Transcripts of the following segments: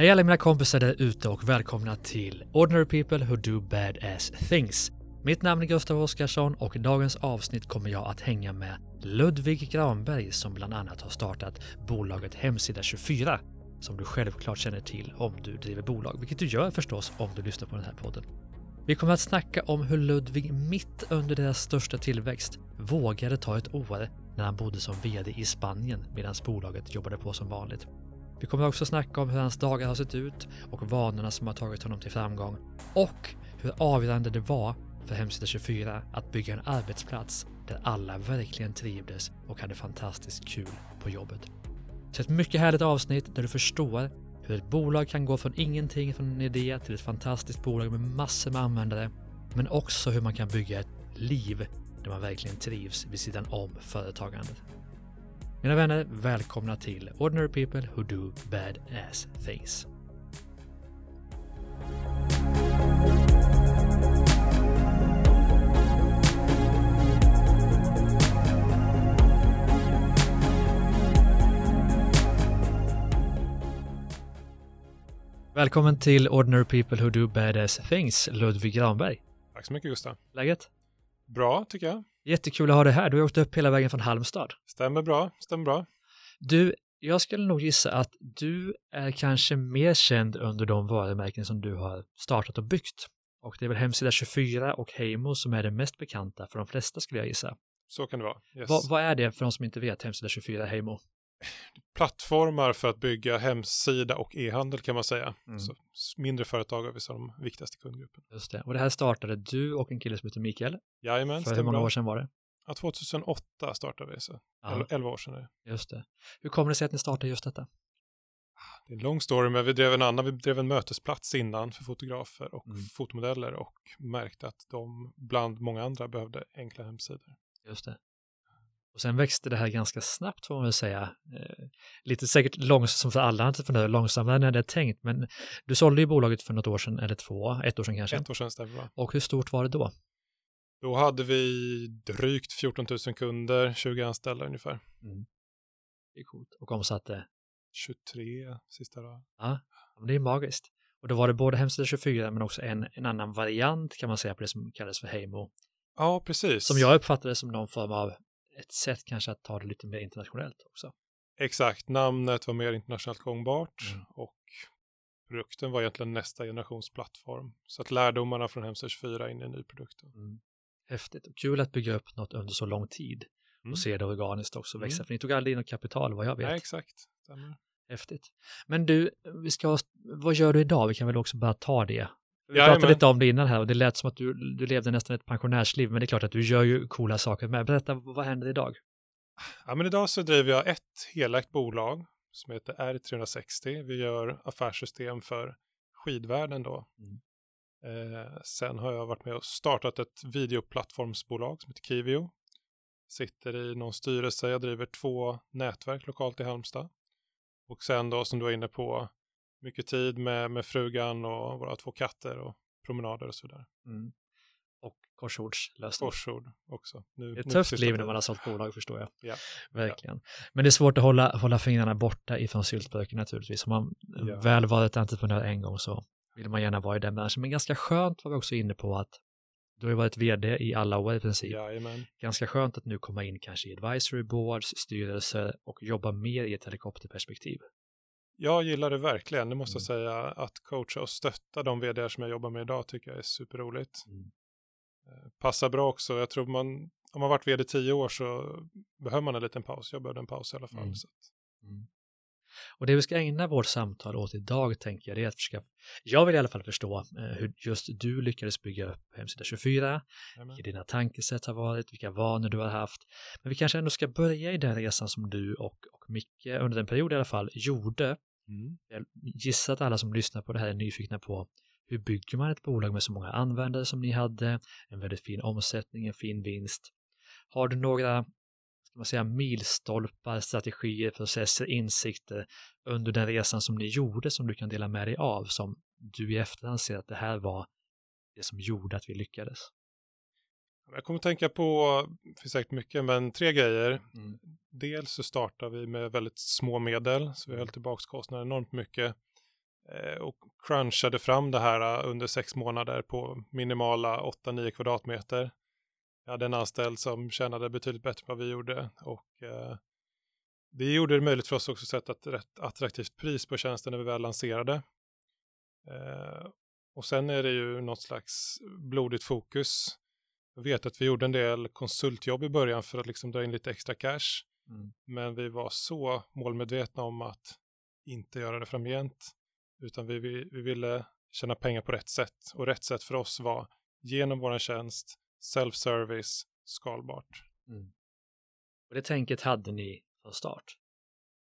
Hej alla mina kompisar där ute och välkomna till Ordinary People Who Do Bad Ass Things. Mitt namn är Gustav Oskarsson och i dagens avsnitt kommer jag att hänga med Ludvig Granberg som bland annat har startat bolaget Hemsida 24 som du självklart känner till om du driver bolag, vilket du gör förstås om du lyssnar på den här podden. Vi kommer att snacka om hur Ludvig mitt under deras största tillväxt vågade ta ett år när han bodde som VD i Spanien medan bolaget jobbade på som vanligt. Vi kommer också snacka om hur hans dagar har sett ut och vanorna som har tagit honom till framgång. Och hur avgörande det var för Hemsida 24 att bygga en arbetsplats där alla verkligen trivdes och hade fantastiskt kul på jobbet. Så ett mycket härligt avsnitt där du förstår hur ett bolag kan gå från ingenting, från en idé till ett fantastiskt bolag med massor med användare. Men också hur man kan bygga ett liv där man verkligen trivs vid sidan om företagandet. Mina vänner, välkomna till Ordinary People Who Do Bad Ass Things. Välkommen till Ordinary People Who Do Bad Ass Things, Ludvig Granberg. Tack så mycket Gustav. Läget? Bra tycker jag. Jättekul att ha dig här. Du har åkt upp hela vägen från Halmstad. Stämmer bra, stämmer bra. Du, jag skulle nog gissa att du är kanske mer känd under de varumärken som du har startat och byggt. Och det är väl hemsida 24 och Heimo som är det mest bekanta för de flesta skulle jag gissa. Så kan det vara. Yes. Vad, vad är det för de som inte vet, hemsida 24 Heimo? Plattformar för att bygga hemsida och e-handel kan man säga. Mm. Så mindre företag är vissa de viktigaste kundgruppen. Just det. Och det här startade du och en kille som heter Mikael. Jajamän, För hur många bra. år sedan var det? Ja, 2008 startade vi, så Ja, El- 11 år sedan är det. just det. Hur kommer det sig att ni startade just detta? Det är en lång story, men vi drev en annan, vi drev en mötesplats innan för fotografer och Mm. fotomodeller och märkte att de bland många andra behövde enkla hemsidor. Just det. Och sen växte det här ganska snabbt får man väl säga. Eh, lite säkert långsamt som för alla entreprenörer, långsammare än jag hade tänkt. Men du sålde ju bolaget för något år sedan, eller två, ett år sedan kanske. Ett år sedan stämmer bra. Och hur stort var det då? Då hade vi drygt 14 000 kunder, 20 anställda ungefär. Det är coolt. Och omsatte, 23 sista dagen. ja, men det är magiskt. Och då var det både Hemsida 24 men också en, en annan variant kan man säga på det som kallas för Heimo. Ja, precis. Som jag uppfattade som någon form av ett sätt kanske att ta det lite mer internationellt också. Exakt, namnet var mer internationellt gångbart Mm. och produkten var egentligen nästa generations plattform. Så att lärdomarna från Hemsida 24 in i en ny produkt. Mm. Häftigt och kul att bygga upp något under så lång tid Mm. och se det organiskt också växa. Mm. För ni tog aldrig in något kapital vad jag vet. Nej, exakt. Stämmer. Häftigt. Men du, vi ska, vad gör du idag? Vi kan väl också bara ta det. Vi Jajamän. pratade lite om det innan här och det lät som att du, du levde nästan ett pensionärsliv, men det är klart att du gör ju coola saker med. Berätta, vad händer idag? Ja, men idag så driver jag ett helägt bolag som heter R360. Vi gör affärssystem för skidvärlden då. Mm. Eh, sen har jag varit med och startat ett videoplattformsbolag som heter Kivio. Sitter i någon styrelse, jag driver två nätverk lokalt i Halmstad. Och sen då som du var inne på, mycket tid med, med frugan och våra två katter och promenader och så vidare. Mm. Och korsordslösning. Korsord också. Nu, Det är ett tufft liv när man har sålt bolag förstår jag. Ja. Verkligen. Men det är svårt att hålla, hålla fingrarna borta ifrån syltburken naturligtvis. Om man Ja. väl varit entreprenör en gång så vill man gärna vara i den branschen. Men ganska skönt var vi också inne på att du har ju varit vd i alla år i princip. Jajamän. Ganska skönt att nu komma in kanske i advisory boards, styrelser och jobba mer i ett helikopterperspektiv. Jag gillar det verkligen. Det måste jag Mm. säga. Att coacha och stötta de vd som jag jobbar med idag tycker jag är superroligt. Mm. Eh, Passar bra också. Jag tror man, om man varit vd tio år så behöver man en liten paus. Jag behövde en paus i alla fall. Mm. Så Mm. Och det vi ska ägna vårt samtal åt idag tänker jag det är att försöka, jag vill i alla fall förstå eh, hur just du lyckades bygga upp hemsida 24, jajamän. vilka dina tankesätt har varit, vilka vanor du har haft. Men vi kanske ändå ska börja i den resan som du och, och Micke under den period i alla fall gjorde. Mm. Jag gissar att alla som lyssnar på det här är nyfikna på hur bygger man ett bolag med så många användare som ni hade, en väldigt fin omsättning, en fin vinst. Har du några ska man säga, milstolpar, strategier, processer, insikter under den resan som ni gjorde som du kan dela med dig av som du i efterhand ser att det här var det som gjorde att vi lyckades? Jag kommer tänka på, det finns säkert mycket, men tre grejer. Mm. Dels så startar vi med väldigt små medel, så vi höll tillbaka kostnader enormt mycket. eh, och crunchade fram det här under sex månader på minimala 8-9 kvadratmeter. Jag hade en anställd som tjänade betydligt bättre än vad vi gjorde och det gjorde det möjligt för oss också att sätta ett rätt attraktivt pris på tjänsten när vi väl lanserade. Och sen är det ju något slags blodigt fokus. Jag vet att vi gjorde en del konsultjobb i början för att liksom dra in lite extra cash. Mm. Men vi var så målmedvetna om att inte göra det framgent. Utan vi, vi, vi ville tjäna pengar på rätt sätt. Och rätt sätt för oss var genom vår tjänst, self-service, skalbart. Mm. Och det tänket hade ni från start?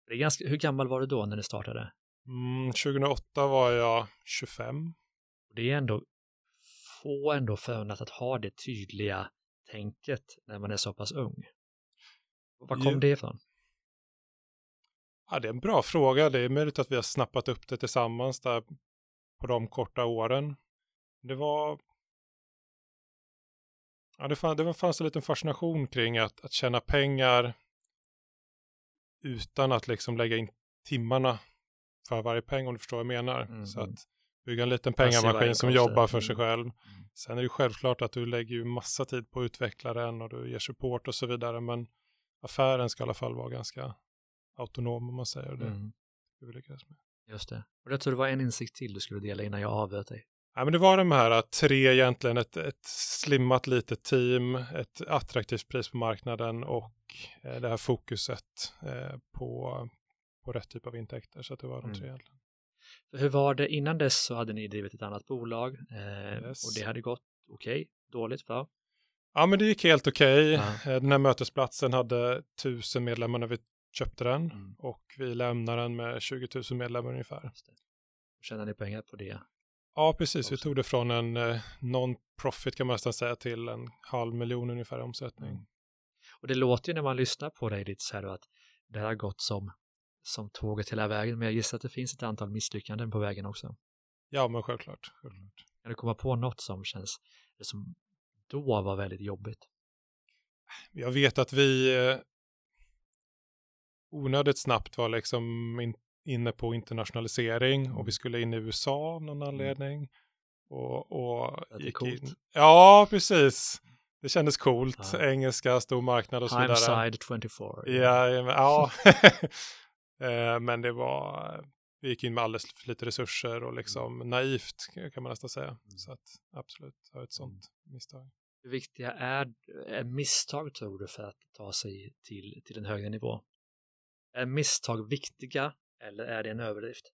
Det är ganska, hur gammal var du då när ni startade? Mm, 2008 var jag 25 det är ändå få ändå förunnat att ha det tydliga tänket när man är så pass ung. Var kom jo. det ifrån? Ja, det är en bra fråga. Det är möjligt att vi har snappat upp det tillsammans där på de korta åren. Det var... Ja, det, fann, det fanns en liten fascination kring att, att tjäna pengar utan att liksom lägga in timmarna för varje peng om du förstår vad jag menar. Mm. Så att bygga en liten pengamaskin som jobbar för sig mm. själv. Mm. Sen är det självklart att du lägger ju massa tid på att utveckla den och du ger support och så vidare. Men affären ska i alla fall vara ganska autonom om man säger det. Mm. det vi lyckas med. Just det. Och jag tror det var en insikt till du skulle dela innan jag avbröt dig. Ja, men det var de här tre egentligen, ett, ett slimmat litet team, ett attraktivt pris på marknaden och eh, det här fokuset eh, på, på rätt typ av intäkter. Så det var de mm. tre egentligen. Hur var det innan dess så hade ni drivit ett annat bolag eh, yes. och det hade gått okej, okay, dåligt, bra? Ja, men det gick helt okej. Okay. Ja. Den här mötesplatsen hade tusen medlemmar när vi köpte den mm. och vi lämnade den med 20 000 medlemmar ungefär. Tjänar ni pengar på det? Ja, precis. Vi tog det från en eh, non-profit kan man nästan säga till en halv miljon ungefär i omsättning. Mm. Och det låter ju när man lyssnar på dig lite så här då att det här har gått som som tåget hela vägen, men jag gissar att det finns ett antal misslyckanden på vägen också. Ja, men självklart. självklart. Kan du komma på något som känns, som då var väldigt jobbigt? Jag vet att vi eh, onödigt snabbt var liksom in, inne på internationalisering och vi skulle in i USA av någon mm. anledning. Och, och det gick coolt. in. Ja, precis. Det kändes coolt. Ja. Engelska, stor marknad och så vidare. Timeside 24. Ja, ja. Eh, men det var, vi gick in med alldeles för lite resurser och liksom mm. naivt kan man nästan säga. Mm. Så att absolut, det var ett sånt mm. misstag. Hur viktiga är, är misstag tror du för att ta sig till, till en högre nivå? Är misstag viktiga eller är det en överdrift?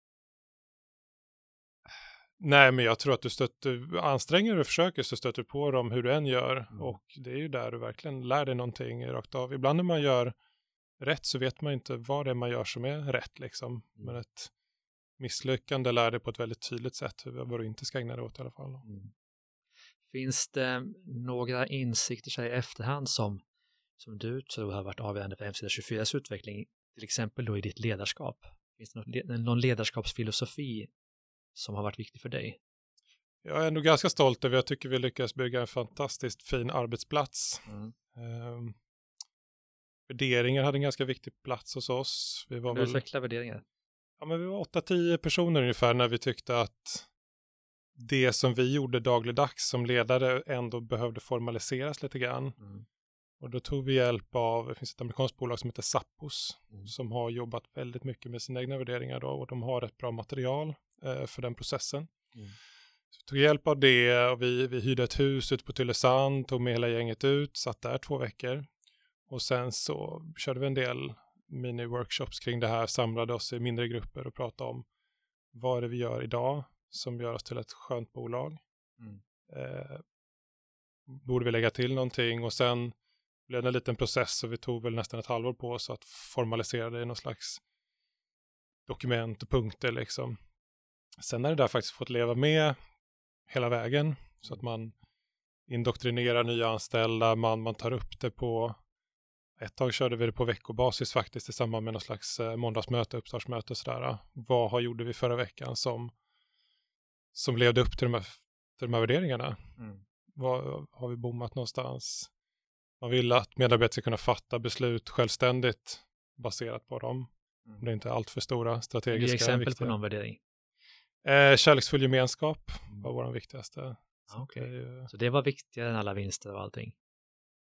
Nej, men jag tror att du stöter, anstränger och försöker så stöter du på dem hur du än gör. Mm. Och det är ju där du verkligen lär dig någonting rakt av. Ibland när man gör rätt så vet man inte vad det är man gör som är rätt liksom. Mm. Men ett misslyckande lär dig på ett väldigt tydligt sätt vad du inte ska ägna dig åt i alla fall. Mm. Finns det några insikter sig i efterhand som, som du tror har varit avgörande för Hemsida 24s utveckling, till exempel då i ditt ledarskap? Finns det någon ledarskapsfilosofi som har varit viktig för dig? Jag är ändå ganska stolt över, jag tycker vi lyckas bygga en fantastiskt fin arbetsplats. Mm. Um, Värderingar hade en ganska viktig plats hos oss. Vi var Utveckla värderingar. Ja, men vi var 8-10 personer ungefär när vi tyckte att det som vi gjorde dagligdags som ledare ändå behövde formaliseras lite grann. Mm. Och då tog vi hjälp av, det finns ett amerikanskt bolag som heter Sappos mm. som har jobbat väldigt mycket med sina egna värderingar då och de har ett bra material eh, för den processen. Mm. Så vi tog hjälp av det och vi, vi hyrde ett hus ute på Tylösand, tog med hela gänget ut, satt där två veckor. Och sen så körde vi en del mini-workshops kring det här, samlade oss i mindre grupper och pratade om vad är det vi gör idag som gör oss till ett skönt bolag. Mm. Eh, borde vi lägga till någonting och sen blev det en liten process och vi tog väl nästan ett halvår på oss att formalisera det i någon slags dokument och punkter liksom. Sen har det där faktiskt fått leva med hela vägen så att man indoktrinerar nya anställda, man, man tar upp det på ett tag körde vi det på veckobasis faktiskt i samband med något slags eh, måndagsmöte, uppstartsmöte och sådär. Vad har, gjorde vi förra veckan som, som levde upp till de här, till de här värderingarna? Mm. Vad, har vi bommat någonstans? Man vill att medarbetare ska kunna fatta beslut självständigt baserat på dem. Mm. Det är inte allt för stora strategiska. Ge exempel viktiga. på någon värdering. Eh, kärleksfull gemenskap var vår viktigaste. Ah, Okej. Det ju- Så det var viktigare än alla vinster och allting.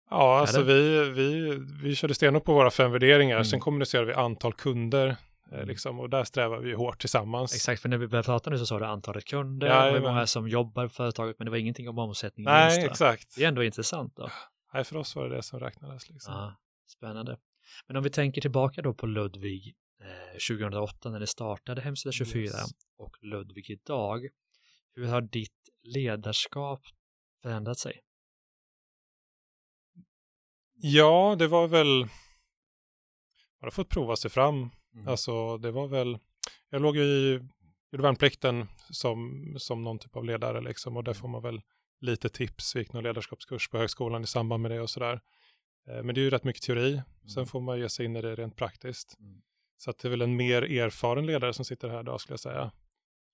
Ja, alltså Eller? vi, vi, vi körde stenhårt på våra fem värderingar. Mm. Sen kommunicerade vi antal kunder. Eh, Mm. liksom, och där strävar vi hårt tillsammans. Exakt, för när vi började prata nu så sa du antalet kunder Ja, och hur många som jobbar på företaget, men det var ingenting om omsättning Nej, vinst. va? exakt. Det är ändå intressant då. Nej, för oss var det det som räknades. Liksom. Ja, spännande. Men om vi tänker tillbaka då på Ludvig eh, 2008 när det startade Hemsida 24 Yes. och Ludvig idag. Hur har ditt ledarskap förändrat sig? Ja, det var väl... Man har fått prova sig fram. Mm. Alltså, det var väl... Jag låg ju i gjorde värnplikten som, som någon typ av ledare liksom och där får man väl lite tips. Vi gick någon ledarskapskurs på högskolan i samband med det och sådär. Eh, Men det är ju rätt mycket teori. Sen Mm. får man ge sig in i det rent praktiskt. Mm. Så att det är väl en mer erfaren ledare som sitter här idag skulle jag säga.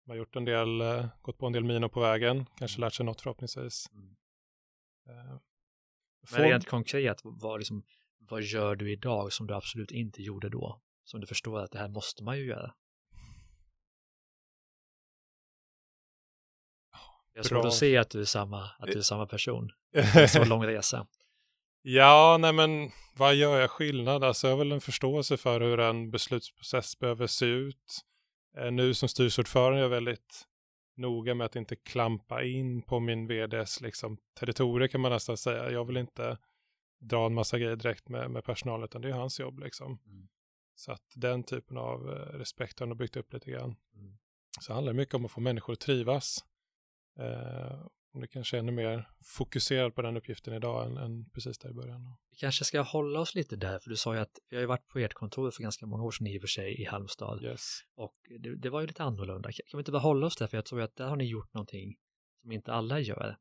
Man har gjort en del, eh, gått på en del minor på vägen, kanske lärt sig något förhoppningsvis. Mm. Men rent konkret, vad, liksom, vad gör du idag som du absolut inte gjorde då? Som du förstår att det här måste man ju göra. Jag har svårt att se att du är samma, att du är samma person. Så lång resa. Ja, nej men vad gör jag skillnad? Alltså jag har väl en förståelse för hur en beslutsprocess behöver se ut. Eh, Nu som styrelseordförande är jag väldigt noga med att inte klampa in på min vds liksom, territorier kan man nästan säga. Jag vill inte dra en massa grejer direkt med, med personal utan det är hans jobb liksom. Mm. Så att den typen av eh, respekt har nog byggt upp lite grann. Mm. Så det handlar mycket om att få människor att trivas. Eh, det kanske är ännu mer fokuserad på den uppgiften idag än, än precis där i början. Vi kanske ska hålla oss lite där, för du sa ju att vi har ju varit på ert kontor för ganska många år sedan i och för sig i Halmstad. Yes. Och det, det var ju lite annorlunda. Kan vi inte bara hålla oss där, för jag tror att där har ni gjort någonting som inte alla gör.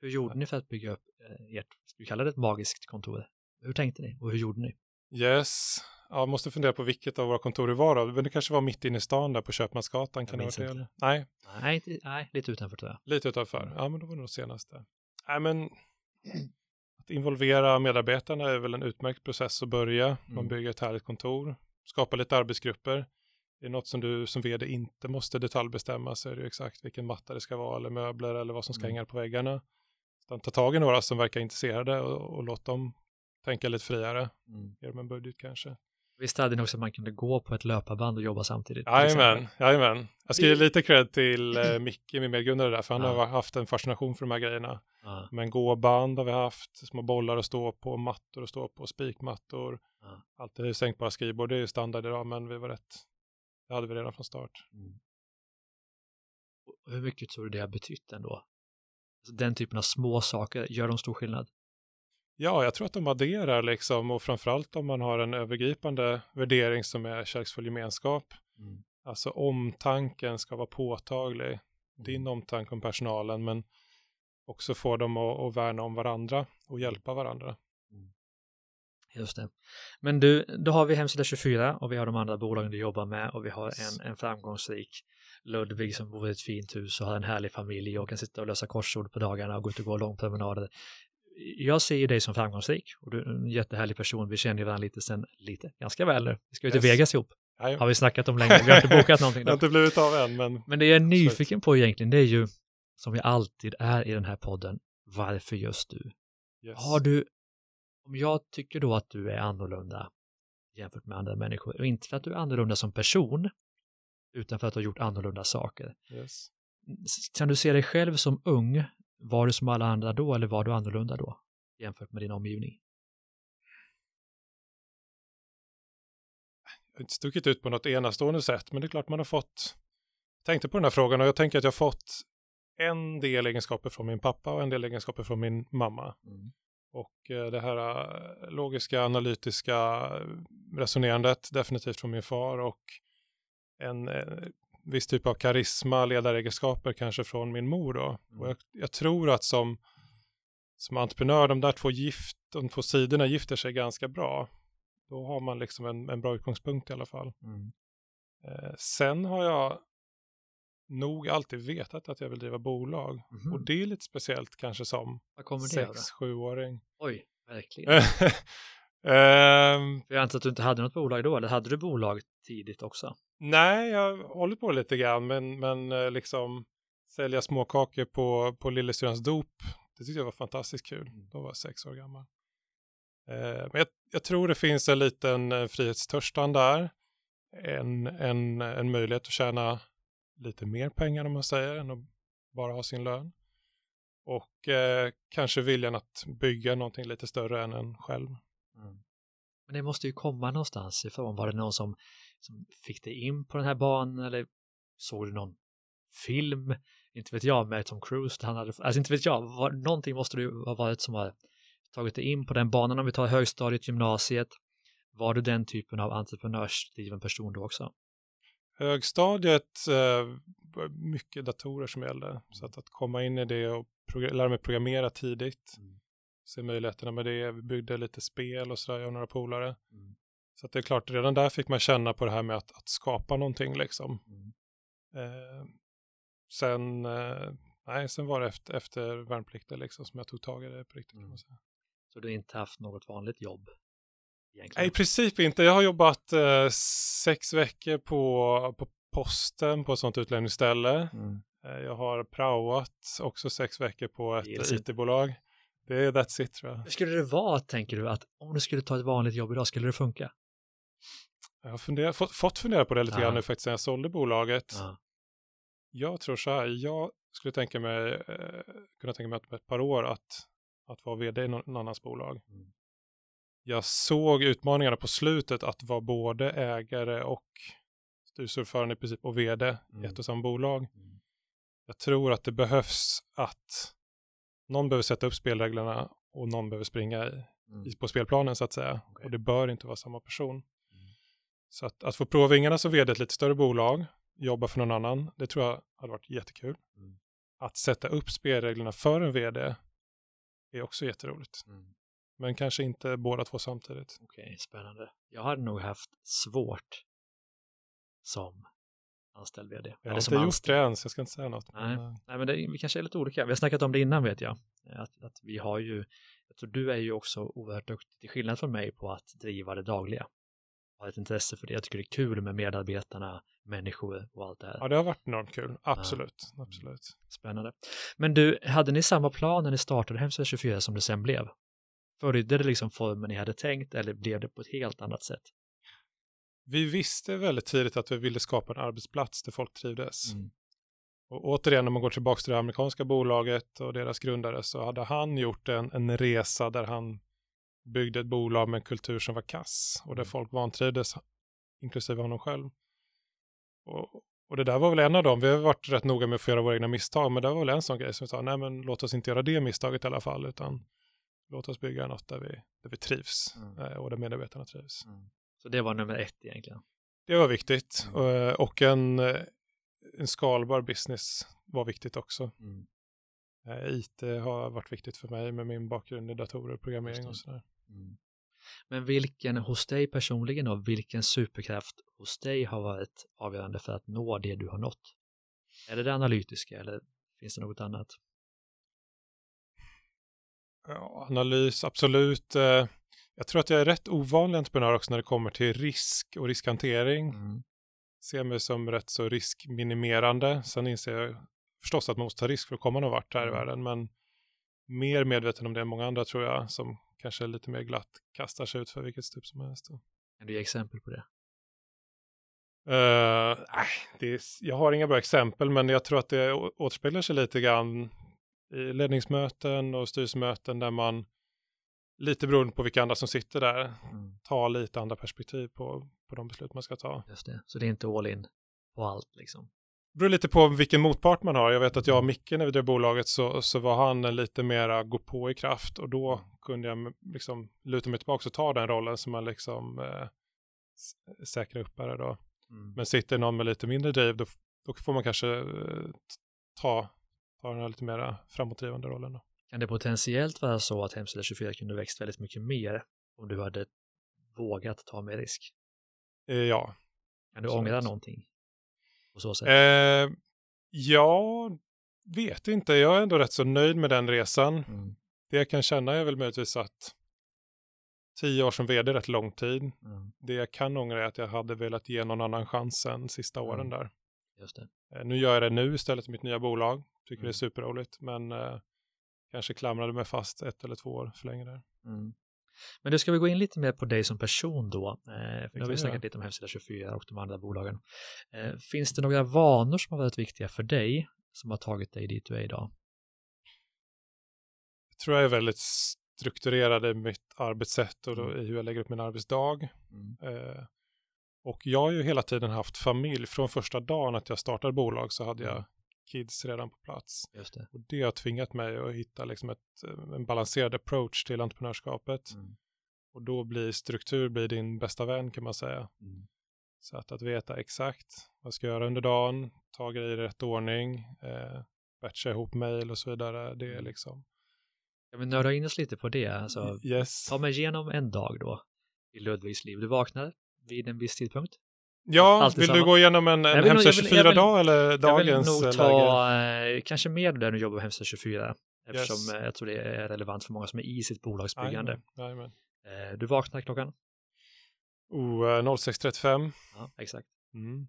Hur gjorde ni för att bygga upp eh, ert, ska vi kalla det ett magiskt kontor? Hur tänkte ni och hur gjorde ni? Yes. Ja, jag måste fundera på vilket av våra kontor det var då. Men det kanske var mitt inne i stan där på Köpmansgatan. Kan det varit det? eller? Nej, Nej, nej, lite utanför tror jag. lite utanför. Ja, men då var det nog senaste. Nej, men att involvera medarbetarna är väl en utmärkt process att börja. Man Mm. bygger ett härligt kontor, skapar lite arbetsgrupper. Det är något som du som vd inte måste detaljbestämma så är det ju exakt vilken matta det ska vara eller möbler eller vad som ska Mm. hänga på väggarna. Utan ta tag i några som verkar intresserade och, och låt dem tänka lite friare. Mm. Ge dem en budget kanske. Visst hade ni också att man kunde gå på ett löparband och jobba samtidigt? Jajamän, jajamän. Jag ska ge lite cred till eh, Micke, min medgrundare där, för han Ja. har haft en fascination för de här grejerna. Ja, Men gåband har vi haft, små bollar att stå på, mattor att stå på, spikmattor. Ja. Alltid sänkbara skrivbord, det är ju standard idag, men vi var rätt. Det hade vi redan från start. mm. Hur mycket tror du det har betytt ändå? Alltså, den typen av små saker, gör de stor skillnad? Ja, jag tror att de adderar liksom och framförallt om man har en övergripande värdering som är kärleksfull gemenskap. Mm. Alltså omtanken ska vara påtaglig. Din Mm. omtanke om personalen, men också få dem att, att värna om varandra och hjälpa varandra. Just det. Men du, då har vi hemsida 24 och vi har de andra bolagen du jobbar med och vi har en, en framgångsrik Ludvig som bor i ett fint hus och har en härlig familj och kan sitta och lösa korsord på dagarna och gå ut och gå långpromenader. Jag ser ju dig som framgångsrik och du är en jättehärlig person. Vi känner ju varandra lite sen, lite, ganska väl nu. Vi ska ju till Yes. Vegas ihop. Har vi snackat om länge. Vi har inte bokat någonting det har inte blivit av än, men Men det jag är nyfiken på egentligen, det är ju som vi alltid är i den här podden, varför just du? yes. Har du, om jag tycker då att du är annorlunda jämfört med andra människor, och inte för att du är annorlunda som person, utan för att du har gjort annorlunda saker. yes. Kan du se dig själv som ung? Var du som alla andra då eller var du annorlunda då? Jämfört med din omgivning? Jag har inte stuckit ut på något enastående sätt, men det är klart man har fått... Jag tänkte på den här frågan och jag tänker att jag har fått en del egenskaper från min pappa och en del egenskaper från min mamma. Och eh, det här eh, logiska, analytiska eh, resonerandet definitivt från min far och en viss typ av karisma, ledaregenskaper kanske från min mor då. Mm. Och jag, jag tror att som, som entreprenör, de där två, gift, de två sidorna gifter sig ganska bra. Då har man liksom en, en bra utgångspunkt i alla fall. Mm. Eh, sen har jag nog alltid vetat att jag vill driva bolag. Mhm. Och det är lite speciellt kanske som Vad kommer det av då? sex, sjuåring. Oj, verkligen. För jag antar att du inte hade något bolag då, eller hade du bolag tidigt också? nej, jag hållit på lite grann, men, men eh, liksom sälja småkakor på, på lillasyrrans dop, det tyckte jag var fantastiskt kul. Mm. Då var jag sex år gammal. Eh, men jag, jag tror det finns en liten eh, frihetstörstan där. En, en, en möjlighet att tjäna lite mer pengar om man säger, än att bara ha sin lön. Och eh, kanske viljan att bygga någonting lite större än en själv. Men det måste ju komma någonstans ifrån. Var det någon som, som fick dig in på den här banan eller såg du någon film? Inte vet jag med Tom Cruise. Han hade, alltså inte vet jag, var, någonting måste det ju ha varit som har tagit dig in på den banan. Om vi tar högstadiet, gymnasiet. Var du den typen av entreprenörsdriven person då också? Högstadiet eh, mycket datorer som gällde. Så att, att komma in i det och lära mig programmera tidigt. Mm. Se möjligheterna med det. Vi byggde lite spel och sådär, jag och några polare. Mm. Så det är klart, redan där fick man känna på det här med att, att skapa någonting liksom. Mm. Eh, sen, eh, nej, sen var det efter, efter värnplikten liksom som jag tog tag i det på riktigt. Mm. Så du har inte haft något vanligt jobb? Nej, Egentligen. i princip inte. Jag har jobbat eh, sex veckor på, på posten på ett sånt utlämningsställe. Mm. Eh, Jag har praoat också sex veckor på ett. IT-bolag. Det är that's it tror jag. Hur skulle det vara, tänker du, att om du skulle ta ett vanligt jobb idag, skulle det funka? Jag har funderat, fått, fått fundera på det lite Ja. grann nu faktiskt sen jag sålde bolaget. Ja. Jag tror så här, jag skulle tänka mig, eh, kunna tänka mig att om ett par år att, att vara vd i någon någon annans bolag. Mm. Jag såg utmaningarna på slutet att vara både ägare och styrelseordförande i princip och vd i Mm. ett och samma bolag. Mm. Jag tror att det behövs att någon behöver sätta upp spelreglerna och någon behöver springa i, Mm. i, på spelplanen så att säga. Okej. Och det bör inte vara samma person. Mm. Så att, att få prova vingarna som vd ett lite större bolag, jobba för någon annan, det tror jag hade varit jättekul. Mm. Att sätta upp spelreglerna för en vd är också jätteroligt. Mm. Men kanske inte båda två samtidigt. Okej, spännande. Jag hade nog haft svårt som anställd vd. Jag har inte gjort anställd. det än, så jag ska inte säga något. Nej. Men, eh, Nej, men det, vi kanske är lite olika. Vi har snackat om det innan vet jag. Att, att vi har ju, jag tror du är ju också oerhört duktig, till skillnad från mig, på att driva det dagliga. Har ett intresse för det. Jag tycker det är kul med medarbetarna, människor och allt det här. ja, det har varit enormt kul. Absolut. Absolut. Spännande. Men du, hade ni samma plan när ni startade Hemsida 24 som det sen blev? Följde det liksom formen ni hade tänkt eller blev det på ett helt annat sätt? Vi visste väldigt tidigt att vi ville skapa en arbetsplats där folk trivdes. Mm. Och återigen, om man går tillbaka till det amerikanska bolaget och deras grundare så hade han gjort en, en resa där han byggde ett bolag med en kultur som var kass och där Mm. folk vantrivdes, inklusive honom själv. Och, och det där var väl en av dem, vi har varit rätt noga med att få göra våra egna misstag, men det var väl en sån grej som vi sa, nej men låt oss inte göra det misstaget i alla fall, utan låt oss bygga något där vi, där vi trivs Mm. eh, och där medarbetarna trivs. Så det var nummer ett egentligen. Det var viktigt eh, och en, eh, en skalbar business var viktigt också. Mm. Eh, IT har varit viktigt för mig med min bakgrund i datorer och programmering och sådär. Mm. Men vilken hos dig personligen då, vilken superkraft hos dig har varit avgörande för att nå det du har nått? Är det det analytiska eller finns det något annat? Ja, analys, absolut. Eh, Jag tror att jag är rätt ovanlig entreprenör också när det kommer till risk och riskhantering. Mm. Ser mig som rätt så riskminimerande. Sen inser jag förstås att man måste ta risk för att komma någon vart här i Mm. världen, men mer medveten om det än många andra tror jag, som kanske lite mer glatt kastar sig ut för vilket stup som helst. Kan du ge exempel på det? Uh, nej, det är, jag har inga bra exempel, men jag tror att det återspeglar sig lite grann i ledningsmöten och styrelsemöten där man lite beroende på vilka andra som sitter där Mm. tar lite andra perspektiv på, på de beslut man ska ta. Just det, så det är inte all in på allt liksom. Det beror lite på vilken motpart man har. Jag vet att jag och Micke när vi drev bolaget så, så var han lite mera gå på i kraft och då kunde jag liksom luta mig tillbaka och ta den rollen som man liksom eh, säkra upp här då. Mm. Men sitter någon med lite mindre driv, då, då får man kanske eh, ta, ta den här lite mera framåtdrivande rollen. Då. Kan det potentiellt vara så att Hemsida 24 kunde växt väldigt mycket mer om du hade vågat ta mer risk? Eh, ja. Kan du Absolut. ångra någonting? På så sätt? Eh, jag vet inte, jag är ändå rätt så nöjd med den resan. Mm. Det jag kan känna är väl möjligtvis att tio år som vd är rätt lång tid. Mm. Det jag kan ångra är att jag hade velat ge någon annan chansen sista åren Mm. där. Just det. Eh, Nu gör jag det nu istället för mitt nya bolag. Tycker det Mm. är superroligt, men eh, kanske klamrade mig fast ett eller två år för länge där. Mm. Men då ska vi gå in lite mer på dig som person då. Eh, för nu har vi snackat lite om Hemsida 24 och de andra bolagen. Eh, finns det några vanor som har varit viktiga för dig som har tagit dig dit du är idag? Jag tror jag är väldigt strukturerad i mitt arbetssätt och då, Mm. i hur jag lägger upp min arbetsdag. Mm. Eh, och jag har ju hela tiden haft familj. Från första dagen att jag startade bolag så hade jag Mm. Kids redan på plats. Just det. Och det har tvingat mig att hitta liksom ett, eh, en balanserad approach till entreprenörskapet. Mm. Och då blir struktur blir din bästa vän kan man säga. Mm. Så att, att veta exakt vad jag ska göra under dagen, ta grejer i rätt ordning, eh, batcha ihop mejl och så vidare. Det är Mm. liksom, Jag vill nörda in oss lite på det. Alltså, yes. ta mig igenom en dag då i Ludvigs liv. Du vaknar vid en viss tidpunkt. Ja, alltid vill du samma. gå igenom en, en Hemsö jag vill- jag vill- 24-dag eller Jag vill dagens nog läge? ta eh, kanske mer där du jobbar på Hemsida 24 eftersom Yes. eh, jag tror det är relevant för många som är i sitt bolagsbyggande. Jajamän, jajamän. Eh, du vaknar klockan? Oh, eh, 06.35. Ja, exakt. Mm.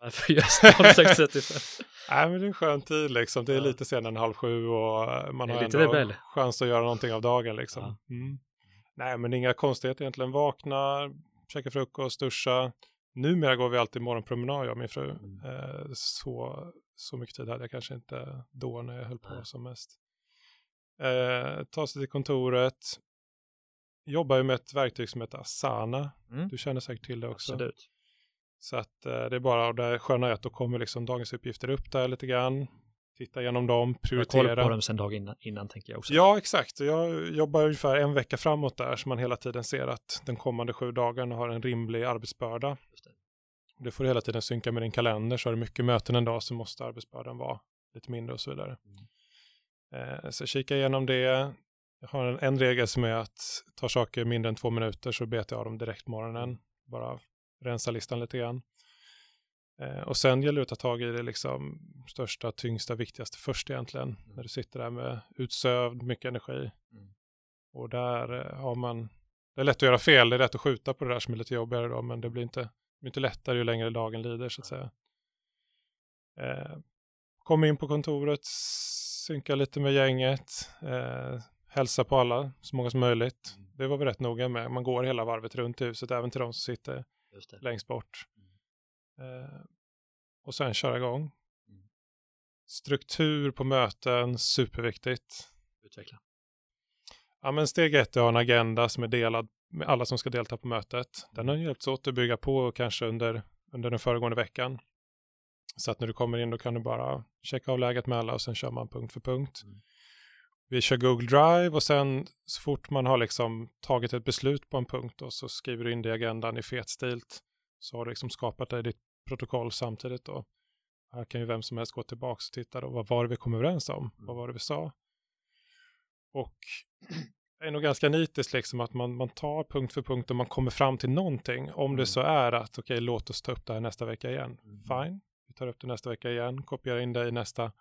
Varför just 06.35? Nej, men det är en skön tid liksom. Det är Ja. lite senare än halv sju och man har ändå rebell. chans att göra någonting av dagen liksom. Ja. Mm. Nej, men inga konstigheter egentligen. Vakna, käka frukost, duscha. Numera går vi alltid morgonpromenad, jag och min fru. Mm. Eh, så, så mycket tid hade jag kanske inte då när jag höll på som mest. Eh, ta sig till kontoret. Jobbar ju med ett verktyg som heter Asana. Mm. Du känner säkert till det också. Absolut. Så att eh, det är bara, och det sköna är att då kommer liksom dagens uppgifter upp där lite grann. Titta igenom dem, Jag har koll prioritera. på dem sen dag innan, innan tänker jag också. Ja, exakt. Jag jobbar ungefär en vecka framåt där så man hela tiden ser att den kommande sju dagarna har en rimlig arbetsbörda. Just det. Du får hela tiden synka med din kalender så har du mycket möten en dag så måste arbetsbördan vara lite mindre och så vidare. Eh, så kika igenom det. Jag har en, en regel som är att ta saker mindre än två minuter så betar jag av dem direkt morgonen. Bara rensa listan lite grann. Eh, och sen gäller det att ta tag i det liksom största, tyngsta, viktigaste först egentligen. När du sitter där med utsövd, mycket energi. Mm. Och där eh, har man, det är lätt att göra fel, det är lätt att skjuta på det där som är lite jobbigare då, men det blir inte, det blir inte lättare ju längre dagen lider så att säga. Eh, kom in på kontoret, synka lite med gänget, eh, hälsa på alla, så många som möjligt. Mm. Det var vi rätt noga med, man går hela varvet runt i huset, även till de som sitter längst bort. Eh, och sen köra igång. Mm. Struktur på möten, superviktigt. Utveckla. Ja, men steg ett är att ha en agenda som är delad med alla som ska delta på mötet. Den har hjälpts åt att bygga på kanske under, under den föregående veckan. Så att när du kommer in då kan du bara checka av läget med alla och sen kör man punkt för punkt. Mm. Vi kör Google Drive och sen så fort man har liksom tagit ett beslut på en punkt och så skriver du in det i agendan i fet stilt så har du liksom skapat dig ditt protokoll samtidigt då. Här kan ju vem som helst gå tillbaka och titta då, vad var det vi kom överens om? Vad var det vi sa? Och det är nog ganska nitiskt liksom att man, man tar punkt för punkt och man kommer fram till någonting. Om Mm. det så är att okej, låt oss ta upp det här nästa vecka igen. Mm. Fine, vi tar upp det nästa vecka igen, kopierar in det i nästa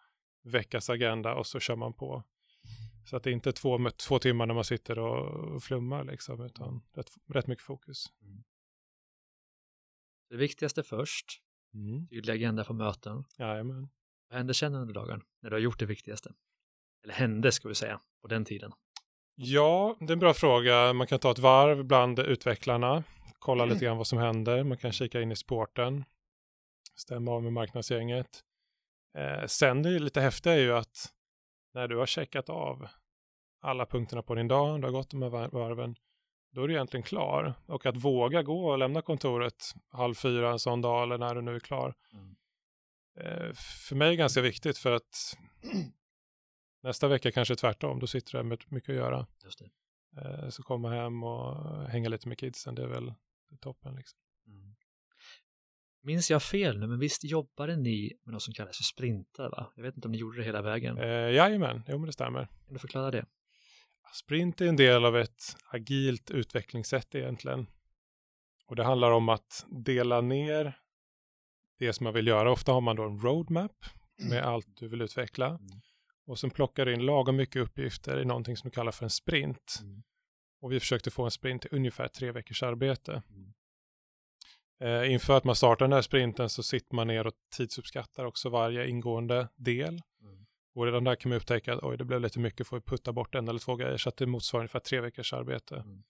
veckas agenda och så kör man på. Så att det är inte två, två timmar när man sitter och flummar liksom, utan rätt, rätt mycket fokus. Det viktigaste först. Mm. Tydlig agenda för möten. Jajamän. Vad hände sen under dagen när du har gjort det viktigaste? Eller hände ska vi säga på den tiden. Ja, det är en bra fråga. Man kan ta ett varv bland utvecklarna, kolla lite grann vad som händer. Man kan kika in i sporten, stämma av med marknadsgänget. Eh, sen det lite häftiga är ju att när du har checkat av alla punkterna på din dag, du har gått de här var- varven, då är du egentligen klar. Och att våga gå och lämna kontoret halv fyra en sån dag eller när du nu är klar. Mm. Eh, för mig är det ganska viktigt för att nästa vecka kanske är tvärtom, då sitter du med mycket att göra. Eh, Så komma hem och hänga lite med kidsen, det är väl toppen. Liksom. Mm. Minns jag fel nu, men visst jobbade ni med något som kallas för sprintar, va? Jag vet inte om ni gjorde det hela vägen. Eh, jajamän, jo men det stämmer. Kan du förklara det? Sprint är en del av ett agilt utvecklingssätt egentligen. Och det handlar om att dela ner det som man vill göra. Ofta har man då en roadmap med allt du vill utveckla. Mm. Och sen plockar du in lagom mycket uppgifter i någonting som du kallar för en sprint. Mm. Och vi försökte få en sprint till ungefär tre veckors arbete. Mm. Eh, inför att man startar den här sprinten så sitter man ner och tidsuppskattar också varje ingående del. Mm. Och redan där kan man upptäcka att oj, det blev lite mycket, får vi putta bort en eller två grejer så att det motsvarar ungefär tre veckors arbete. Mm.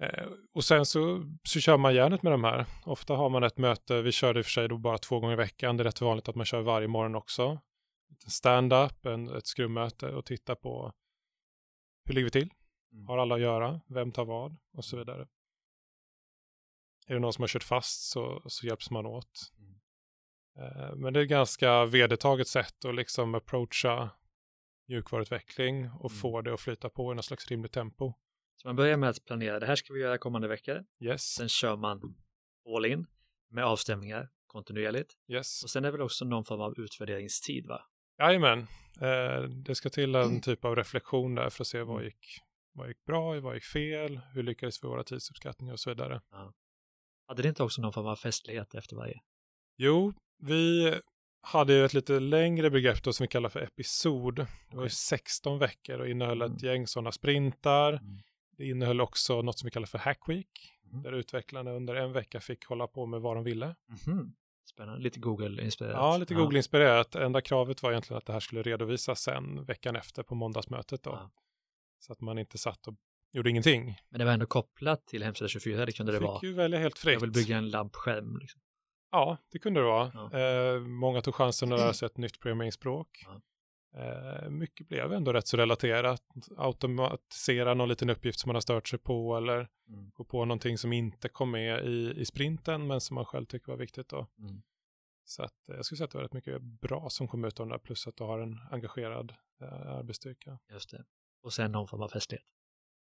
Eh, och sen så, så kör man järnet med de här. Ofta har man ett möte, vi kör det i och för sig då bara två gånger i veckan, det är rätt vanligt att man kör varje morgon också. En stand-up, en, ett skrummöte och titta på hur ligger vi till? Mm. Har alla att göra? Vem tar vad? Och så vidare. Är det någon som har kört fast så, så hjälps man åt. Mm. Eh, Men det är ett ganska vedertaget sätt att liksom approacha mjukvaruutveckling och Mm. få det att flyta på i något slags rimligt tempo. Så man börjar med att planera, det här ska vi göra kommande veckor. Yes, Sen kör man all in med avstämningar kontinuerligt. yes. Och sen är det väl också någon form av utvärderingstid va? Jajamän, eh, det ska till en Mm. typ av reflektion där för att se vad Mm. gick, vad gick bra, vad gick fel, hur lyckades vi våra tidsuppskattningar och så vidare. Hade det inte också någon form av festlighet efter varje? Jo, vi hade ju ett lite längre begrepp då som vi kallar för episod. Det var ju Okej. 16 veckor och innehöll ett Mm. gäng sådana sprintar. Mm. Det innehöll också något som vi kallar för Hack Week, Mhm. där utvecklarna under en vecka fick hålla på med vad de ville. Mhm. Spännande, lite Google-inspirerat. Ja, lite Google-inspirerat. Enda kravet var egentligen att det här skulle redovisas sen veckan efter på måndagsmötet då. Ja. Så att man inte satt och gjorde ingenting. Men det var ändå kopplat till hemsida 24, det kunde det fick vara. ju välja helt fritt. Jag vill bygga en lampskärm. Liksom. Ja, det kunde det vara. Ja. Eh, många tog chansen att lära sig ett nytt programmeringsspråk. Ja. Eh, mycket blev ändå rätt så relaterat. Automatisera någon liten uppgift som man har stört sig på eller Mm. gå på någonting som inte kom med i, i sprinten men som man själv tycker var viktigt då. Mm. Så att, eh, jag skulle säga att det var rätt mycket bra som kom ut av det där plus att du har en engagerad eh, arbetsstyrka. Just det. Och sen någon form av festlighet.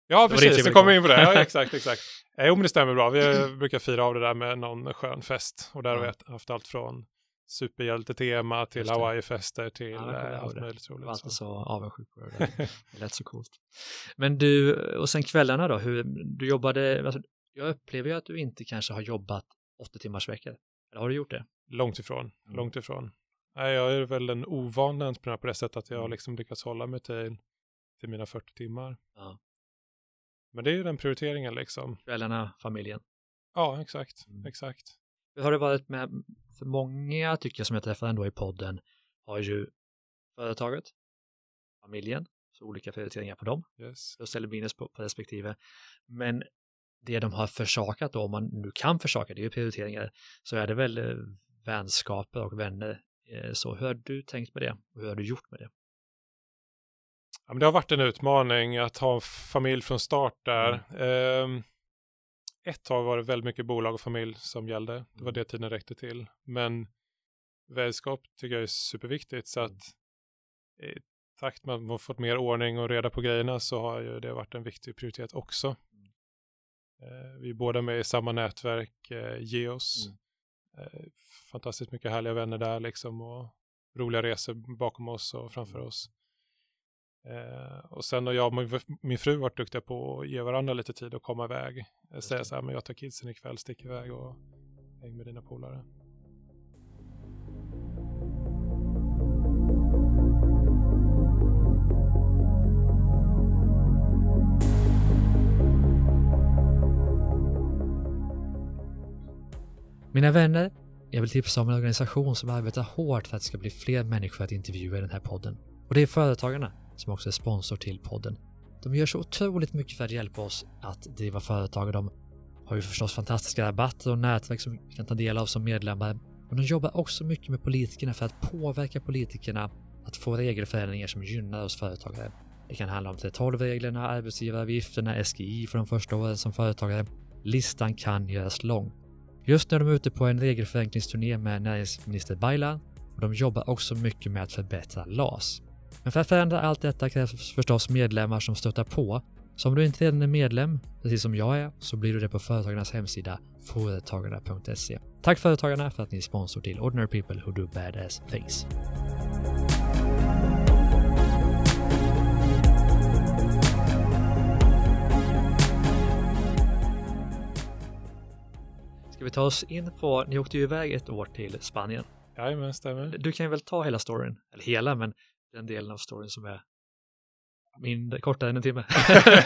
Ja, precis. ville kommer vi in på det. Ja, exakt, exakt. Eh, Jo, men det stämmer bra. Vi eh, brukar fira av det där med någon skön fest. Och där har vi haft- allt från superhjältetema till. Hawaii-fester till Ja, eh, allt möjligt Jag var roligt. alltid Så. så avundsjuk på det där. Det lät så coolt. Men du, och sen kvällarna då, hur, du jobbade, alltså, jag upplever ju att du inte kanske har jobbat åtta timmars veckor. Eller har du gjort det? Långt ifrån, Mm. långt ifrån. Nej, jag är väl en ovan entreprenör på det sättet att jag har Mm. liksom lyckats hålla mig till, till mina 40 timmar. Ja. Men det är ju den prioriteringen liksom. Kvällarna, familjen. Ja, exakt, Mm. exakt. Hur har det varit med, för många tycker jag som jag träffar ändå i podden har ju företaget, familjen, så olika prioriteringar på dem, Yes. plus eller minus på, på respektive. Men det de har försakat då, om man nu kan försaka, det är ju prioriteringar, så är det väl eh, vänskaper och vänner. Eh, Så hur har du tänkt med det och hur har du gjort med det? Ja, men det har varit en utmaning att ha en familj från start där. Mm. Ehm, ett tag var det väldigt mycket bolag och familj som gällde. Det var Mm. det tiden räckte till. Men vänskap tycker jag är superviktigt. Så Mm. att i takt med att man har fått mer ordning och reda på grejerna så har ju det varit en viktig prioritet också. Mm. Eh, vi är båda med i samma nätverk, eh, Geos. Mm. Eh, fantastiskt mycket härliga vänner där liksom och roliga resor bakom oss och framför Mm. oss. Eh, och sen har jag och min- fru varit duktiga på att ge varandra lite tid att komma iväg. Säga så här, men jag tar kidsen ikväll, stick iväg och häng med dina polare. Mina vänner, jag vill tipsa om en organisation som arbetar hårt för att det ska bli fler människor att intervjua i den här podden. Och det är Företagarna, som också är sponsor till podden. De gör så otroligt mycket för att hjälpa oss att driva företag och de har ju förstås fantastiska rabatter och nätverk som vi kan ta del av som medlemmar. Men de jobbar också mycket med politikerna för att påverka politikerna att få regelförändringar som gynnar oss företagare. Det kan handla om 3.12-reglerna, arbetsgivaravgifterna, SGI för de första åren som företagare. Listan kan göras lång. Just nu är de ute på en regelförenklingsturné med näringsminister Baylan och de jobbar också mycket med att förbättra LAS. Men för att förändra allt detta krävs förstås medlemmar som stöttar på. Så om du inte redan är medlem, precis som jag är, så blir du det på Företagarnas hemsida företagarna.se. Tack Företagarna för att ni är sponsor till Ordinary People Who Do Badass Things. Ska vi ta oss in på, ni åkte ju iväg ett år till Spanien. Jajamän, stämmer. Du kan ju väl ta hela storyn, eller hela, men den delen av storyn som är Mindre, kortare än en timme.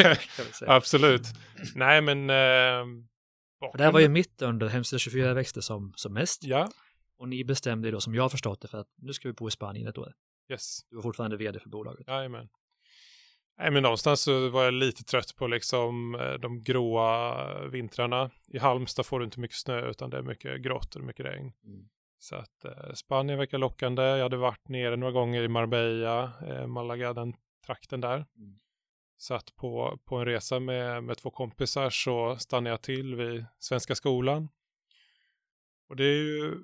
Absolut. Nej, men... Eh, det här var ju mitt under Hemsida 24 växte som, som mest. Ja, Och ni bestämde då, som jag har förstått det, för att nu ska vi bo i Spanien ett år. yes. Du var fortfarande vd för bolaget. Jajamän. Nej, men någonstans så var jag lite trött på liksom eh, de gråa vintrarna. I Halmstad får du inte mycket snö utan det är mycket grått och mycket regn. Mm. Så att eh, Spanien verkar lockande. Jag hade varit nere några gånger i Marbella, eh, Malaga, den trakten där. Mm. Satt på, på en resa med, med två kompisar så stannade jag till vid Svenska skolan. Och det ju,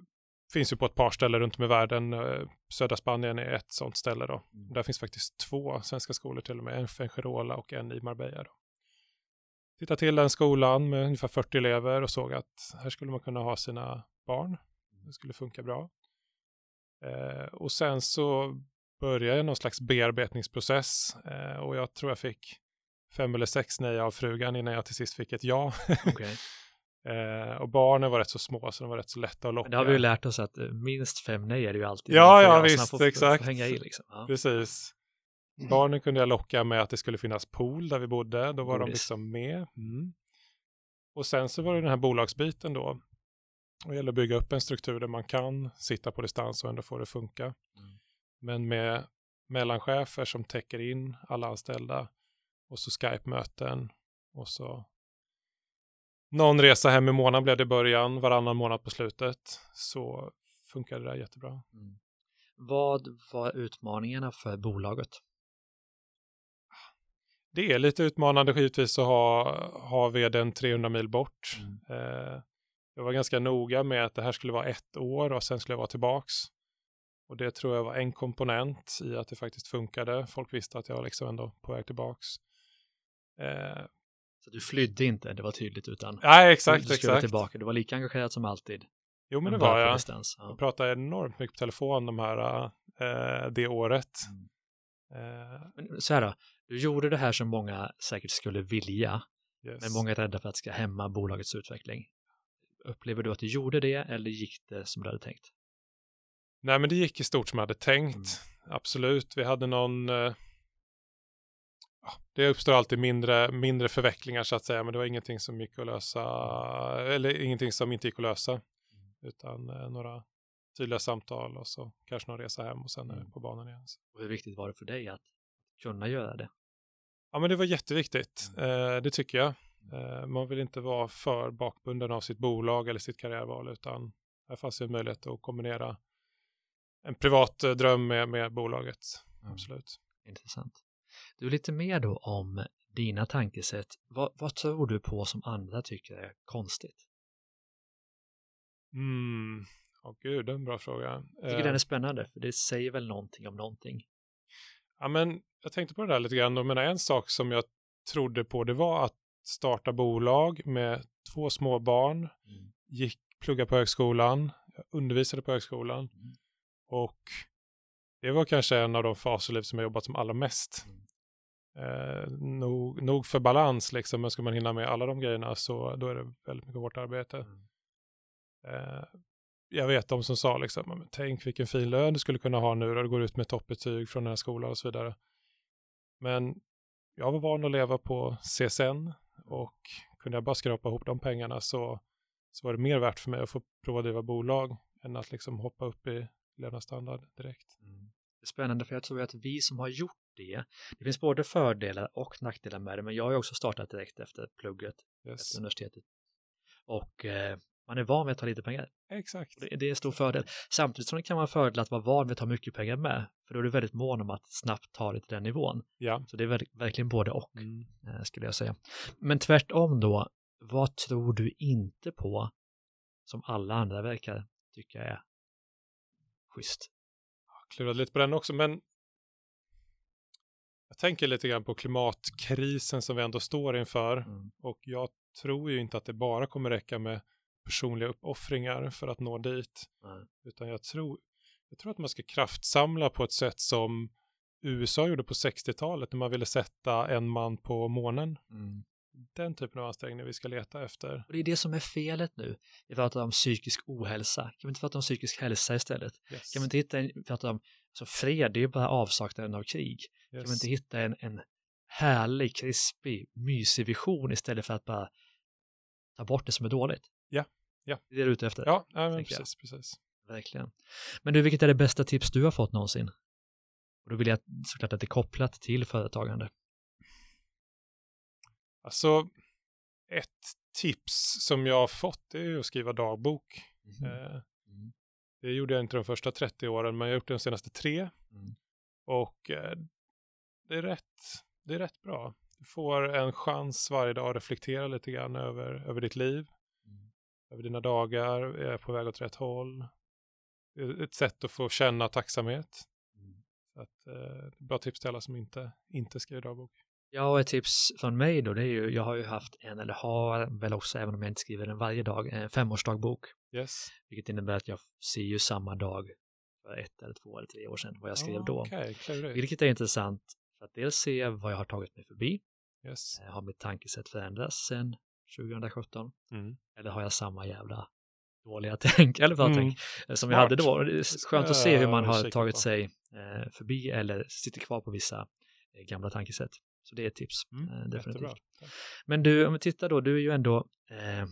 finns ju på ett par ställen runt om i världen. Eh, Södra Spanien är ett sånt ställe då. Mm. Där finns faktiskt två svenska skolor till och med, en för Gerola och en i Marbella. Då. Tittade till den skolan med ungefär 40 elever och såg att här skulle man kunna ha sina barn. Det skulle funka bra. Eh, och sen så började någon slags bearbetningsprocess eh, och jag tror jag fick fem eller sex nej av frugan innan jag till sist fick ett ja. Okej. eh, och barnen var rätt så små så de var rätt så lätta att locka. Men det har vi ju lärt oss att eh, minst fem nej är det ju alltid. Ja, får- ja, visst, får, får exakt. hänga i liksom. Ja. Precis. Barnen kunde jag locka med att det skulle finnas pool där vi bodde. Då var de Godis. liksom med. Mm. Och sen så var det den här bolagsbiten då. Och det gäller att bygga upp en struktur där man kan sitta på distans och ändå få det funka. Mm. Men med mellanchefer som täcker in alla anställda och så Skype-möten och så någon resa hem i månaden blev det i början, varannan månad på slutet. Så funkade det där jättebra. Mm. Vad var utmaningarna för bolaget? Det är lite utmanande givetvis att ha, ha vdn 300 mil bort. Mm. Eh, jag var ganska noga med att det här skulle vara ett år och sen skulle jag vara tillbaks. Och det tror jag var en komponent i att det faktiskt funkade. Folk visste att jag var liksom ändå på väg tillbaks. Eh, Så du flydde inte, det var tydligt, utan nej, exakt, du skulle exakt. tillbaka. Du var lika engagerad som alltid. Jo, men det var jag. Distans. Ja. Jag pratade enormt mycket på telefon de här, eh, det året. Mm. Eh, Men så här då, du gjorde det här som många säkert skulle vilja, yes. men många är rädda för att det ska hämma bolagets utveckling. Upplever du att du gjorde det eller gick det som du hade tänkt? Nej, men det gick i stort som jag hade tänkt. Mm. Absolut. Vi hade någon... Eh, det uppstår alltid mindre, mindre förvecklingar så att säga, men det var ingenting som gick att lösa, eller ingenting som inte gick att lösa, utan eh, några tydliga samtal och så kanske någon resa hem och sen är Mm. på banan igen. Och hur viktigt var det för dig att kunna göra det? Ja, men det var jätteviktigt. Eh, det tycker jag. Eh, man vill inte vara för bakbunden av sitt bolag eller sitt karriärval, utan här fanns ju en möjlighet att kombinera en privat eh, dröm med, med bolaget. Absolut. Intressant. Du, lite mer då om dina tankesätt. Vad, vad tror du på som andra tycker är konstigt? Mm. Åh gud, det är en bra fråga. Jag tycker den är spännande, för det säger väl någonting om någonting. Ja, men jag tänkte på det där lite grann. Men en sak som jag trodde på det var att starta bolag med två små barn. Mm. Gick, plugga på högskolan, undervisade på högskolan. Mm. Och det var kanske en av de faser i livet som jag jobbat som allra mest. Mm. Eh, nog, nog för balans liksom, men ska man hinna med alla de grejerna så då är det väldigt mycket hårt arbete. Mm. Eh, jag vet de som sa liksom, "Men tänk vilken fin lön du skulle kunna ha nu då du går ut med toppbetyg från den här skolan och så vidare. Men jag var van att leva på CSN och kunde jag bara skrapa ihop de pengarna så, så var det mer värt för mig att få prova driva bolag än att liksom hoppa upp i levnadsstandard direkt. Mm. Det är spännande för jag tror att vi som har gjort det, det finns både fördelar och nackdelar med det, men jag har ju också startat direkt efter plugget, Yes. efter universitetet. Och eh, man är van vid att ta lite pengar. Exakt. Det, det är en stor fördel. Samtidigt som det kan vara en fördel att vara van vid att ta mycket pengar med, för då är du väldigt mån om att snabbt ta det till den nivån. Ja. Så det är ver- verkligen både och, Mm. eh, skulle jag säga. Men tvärtom då, vad tror du inte på som alla andra verkar tycka är schysst? Klurade lite på den också, men jag tänker lite grann på klimatkrisen som vi ändå står inför. Mm. Och jag tror ju inte att det bara kommer räcka med personliga uppoffringar för att nå dit. Nej. Utan jag tror, jag tror att man ska kraftsamla på ett sätt som USA gjorde på 60-talet när man ville sätta en man på månen. Mm. Den typen av ansträngning vi ska leta efter. Och det är det som är felet nu. Vi pratar om psykisk ohälsa. Kan vi inte prata om psykisk hälsa istället? Yes. Kan vi inte hitta en, vi pratar om, alltså fred, det är ju bara avsaknaden av krig. Kan vi yes. inte hitta en, en härlig, krispig, mysig vision istället för att bara ta bort det som är dåligt. Ja, ja. Det är det du är ute efter. Ja, ja men jag. precis, precis. Verkligen. Men du, vilket är det bästa tips du har fått någonsin? Och då vill jag såklart att det är kopplat till företagande. Alltså, ett tips som jag har fått är ju att skriva dagbok. Mhm. Eh, Mm. Det gjorde jag inte de första 30 åren, men jag har gjort det de senaste tre. Mm. Och eh, det, är rätt, det är rätt bra. Du får en chans varje dag att reflektera lite grann över, över ditt liv, Mm. Över dina dagar, är på väg åt rätt håll? Ett sätt att få känna tacksamhet. Mm. Så att, eh, bra tips till alla som inte, inte skriver dagbok. Ja, och ett tips från mig då, det är ju, jag har ju haft en, eller har väl också, även om jag inte skriver den varje dag, en femårsdagbok. Yes. Vilket innebär att jag ser ju samma dag för ett eller två eller tre år sedan vad jag skrev Ah, då. Vilket är intressant för att dels se vad jag har tagit mig förbi. Yes. Eh, Har mitt tankesätt förändrats sedan 2017? Mm. Eller har jag samma jävla dåliga tänk, eller vad Mm. tänk, eh, som jag hade då? Det är skönt att se hur man har tagit på. sig eh, förbi eller sitter kvar på vissa eh, gamla tankesätt. Så det är ett tips, Mm, definitivt. Men du, om vi tittar då, du är ju ändå, eh,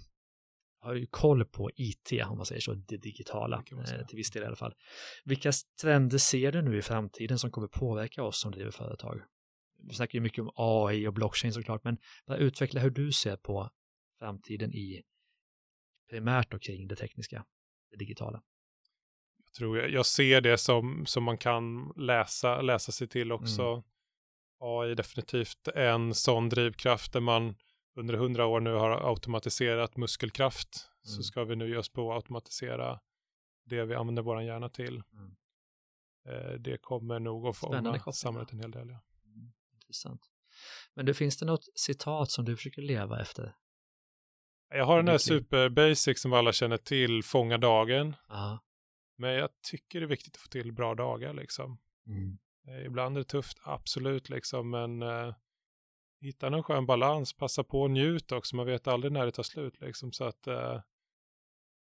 har ju koll på IT, om man säger så, det digitala, Det till viss del i alla fall. Vilka trender ser du nu i framtiden som kommer påverka oss som driver företag? Vi snackar ju mycket om AI och blockchain såklart, men bara utveckla hur du ser på framtiden i primärt och kring det tekniska, det digitala. Jag, tror jag, jag ser det som, som man kan läsa, läsa sig till också. Mm. AI är definitivt en sån drivkraft där man under hundra år nu har automatiserat muskelkraft. Så Mm. ska vi nu ge oss på att automatisera det vi använder vår hjärna till. Mm. Eh, det kommer nog att forma samhället en hel del. Ja. Mm, intressant. Men det finns det något citat som du försöker leva efter? Jag har den här super basic som alla känner till, fånga dagen. Ja. Men jag tycker det är viktigt att få till bra dagar liksom. Mm. Eh, Ibland är det tufft, absolut, liksom, men eh, hitta någon skön balans, passa på och njut också, man vet aldrig när det tar slut. Liksom, så att, eh,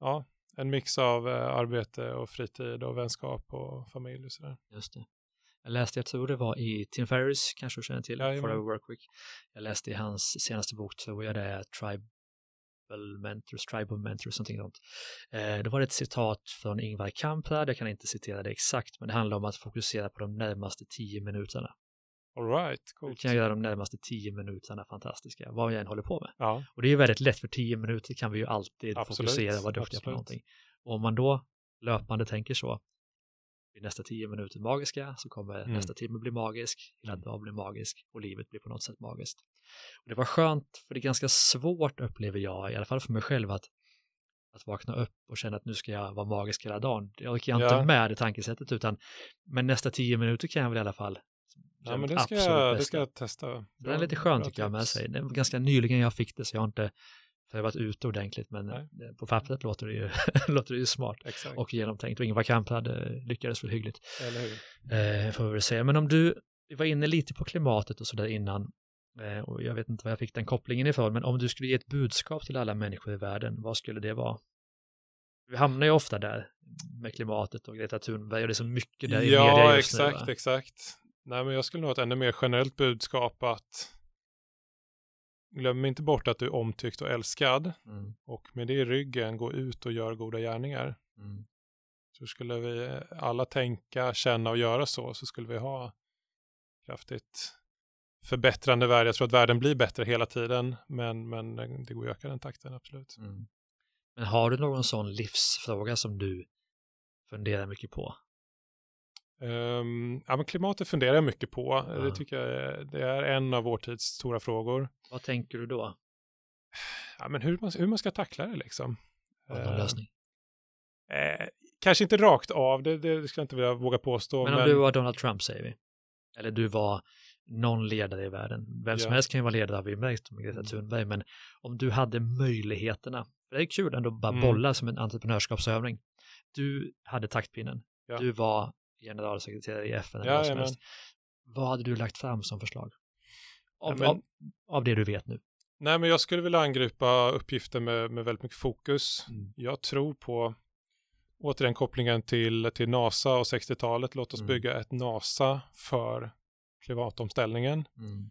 ja, en mix av eh, arbete och fritid och vänskap och familj och sådär. Just det. Jag läste, jag tror det var i Tim Ferriss, kanske du känner till, Jajamän. Forever Work Week. Jag läste i hans senaste bok, tror jag det är Tribal Mentors, Tribal Mentors, någonting sånt. Eh, då var det ett citat från Ingvar Kamprad, jag kan inte citera det exakt, men det handlar om att fokusera på de närmaste tio minuterna. All right, coolt. kan jag göra de närmaste tio minuterna fantastiska, vad jag än håller på med. Ja, Och det är ju väldigt lätt, för tio minuter kan vi ju alltid Absolut, fokusera och vara duktiga på absolut. någonting. Och om man då löpande tänker så, blir nästa tio minuter magiska, så kommer Mm. nästa timme bli magisk, hela dagen blir magisk och livet blir på något sätt magiskt. Och det var skönt, för det är ganska svårt upplever jag, i alla fall för mig själv, att, att vakna upp och känna att nu ska jag vara magisk hela dagen. Jag Ja. inte med det tankesättet, utan men nästa tio minuter kan jag väl i alla fall ja men det ska, jag, det ska jag testa. Den är lite skön bra tycker jag med sig. Det var ganska nyligen jag fick det så jag har inte prövat ut det ordentligt men Nej. på pappret låter det ju, låter det ju smart Exakt, och genomtänkt och Ingvar Kamprad eh, lyckades väl hyggligt eller hur? eh, får vi väl säga. Men om du vi var inne lite på klimatet och sådär innan och jag vet inte var jag fick den kopplingen ifrån men om du skulle ge ett budskap till alla människor i världen, vad skulle det vara? Vi hamnar ju ofta där med klimatet och Greta Thunberg och det är så mycket där i media Ja, just nu, exakt, va? exakt. Nej, men jag skulle nog ha ett ännu mer generellt budskap att glöm inte bort att du är omtyckt och älskad Mm, och med det i ryggen gå ut och gör goda gärningar. mm, Så skulle vi alla tänka, känna och göra så, så skulle vi ha kraftigt förbättrande värld. Jag tror att världen blir bättre hela tiden, men, men det går att öka den takten, absolut. mm. Men har du någon sån livsfråga som du funderar mycket på? Um, ja, men klimatet funderar jag mycket på. Ja. Det tycker jag är, det är en av vår tids stora frågor. Vad tänker du då? Ja, men hur, man, hur man ska tackla det liksom. Har du någon Eh, lösning? Eh, kanske inte rakt av, det, det ska jag inte vilja våga påstå. Men om du var Donald Trump säger vi, eller du var någon ledare i världen, vem som Ja. helst kan ju vara ledare har vi märkt Greta Mm. Thunberg, men om du hade möjligheterna, för det är kul ändå att bara Mm. bolla som en entreprenörskapsövning, du hade taktpinnen, Ja. du var generalsekreterare i FN eller vad som helst. Vad hade du lagt fram som förslag? Av, Ja, men- av, av det du vet nu. Nej, men jag skulle vilja angripa uppgiften med, med väldigt mycket fokus. Mm. Jag tror på, återigen kopplingen till, till NASA och 60-talet. Låt oss Mm. bygga ett NASA för klimatomställningen. Mm.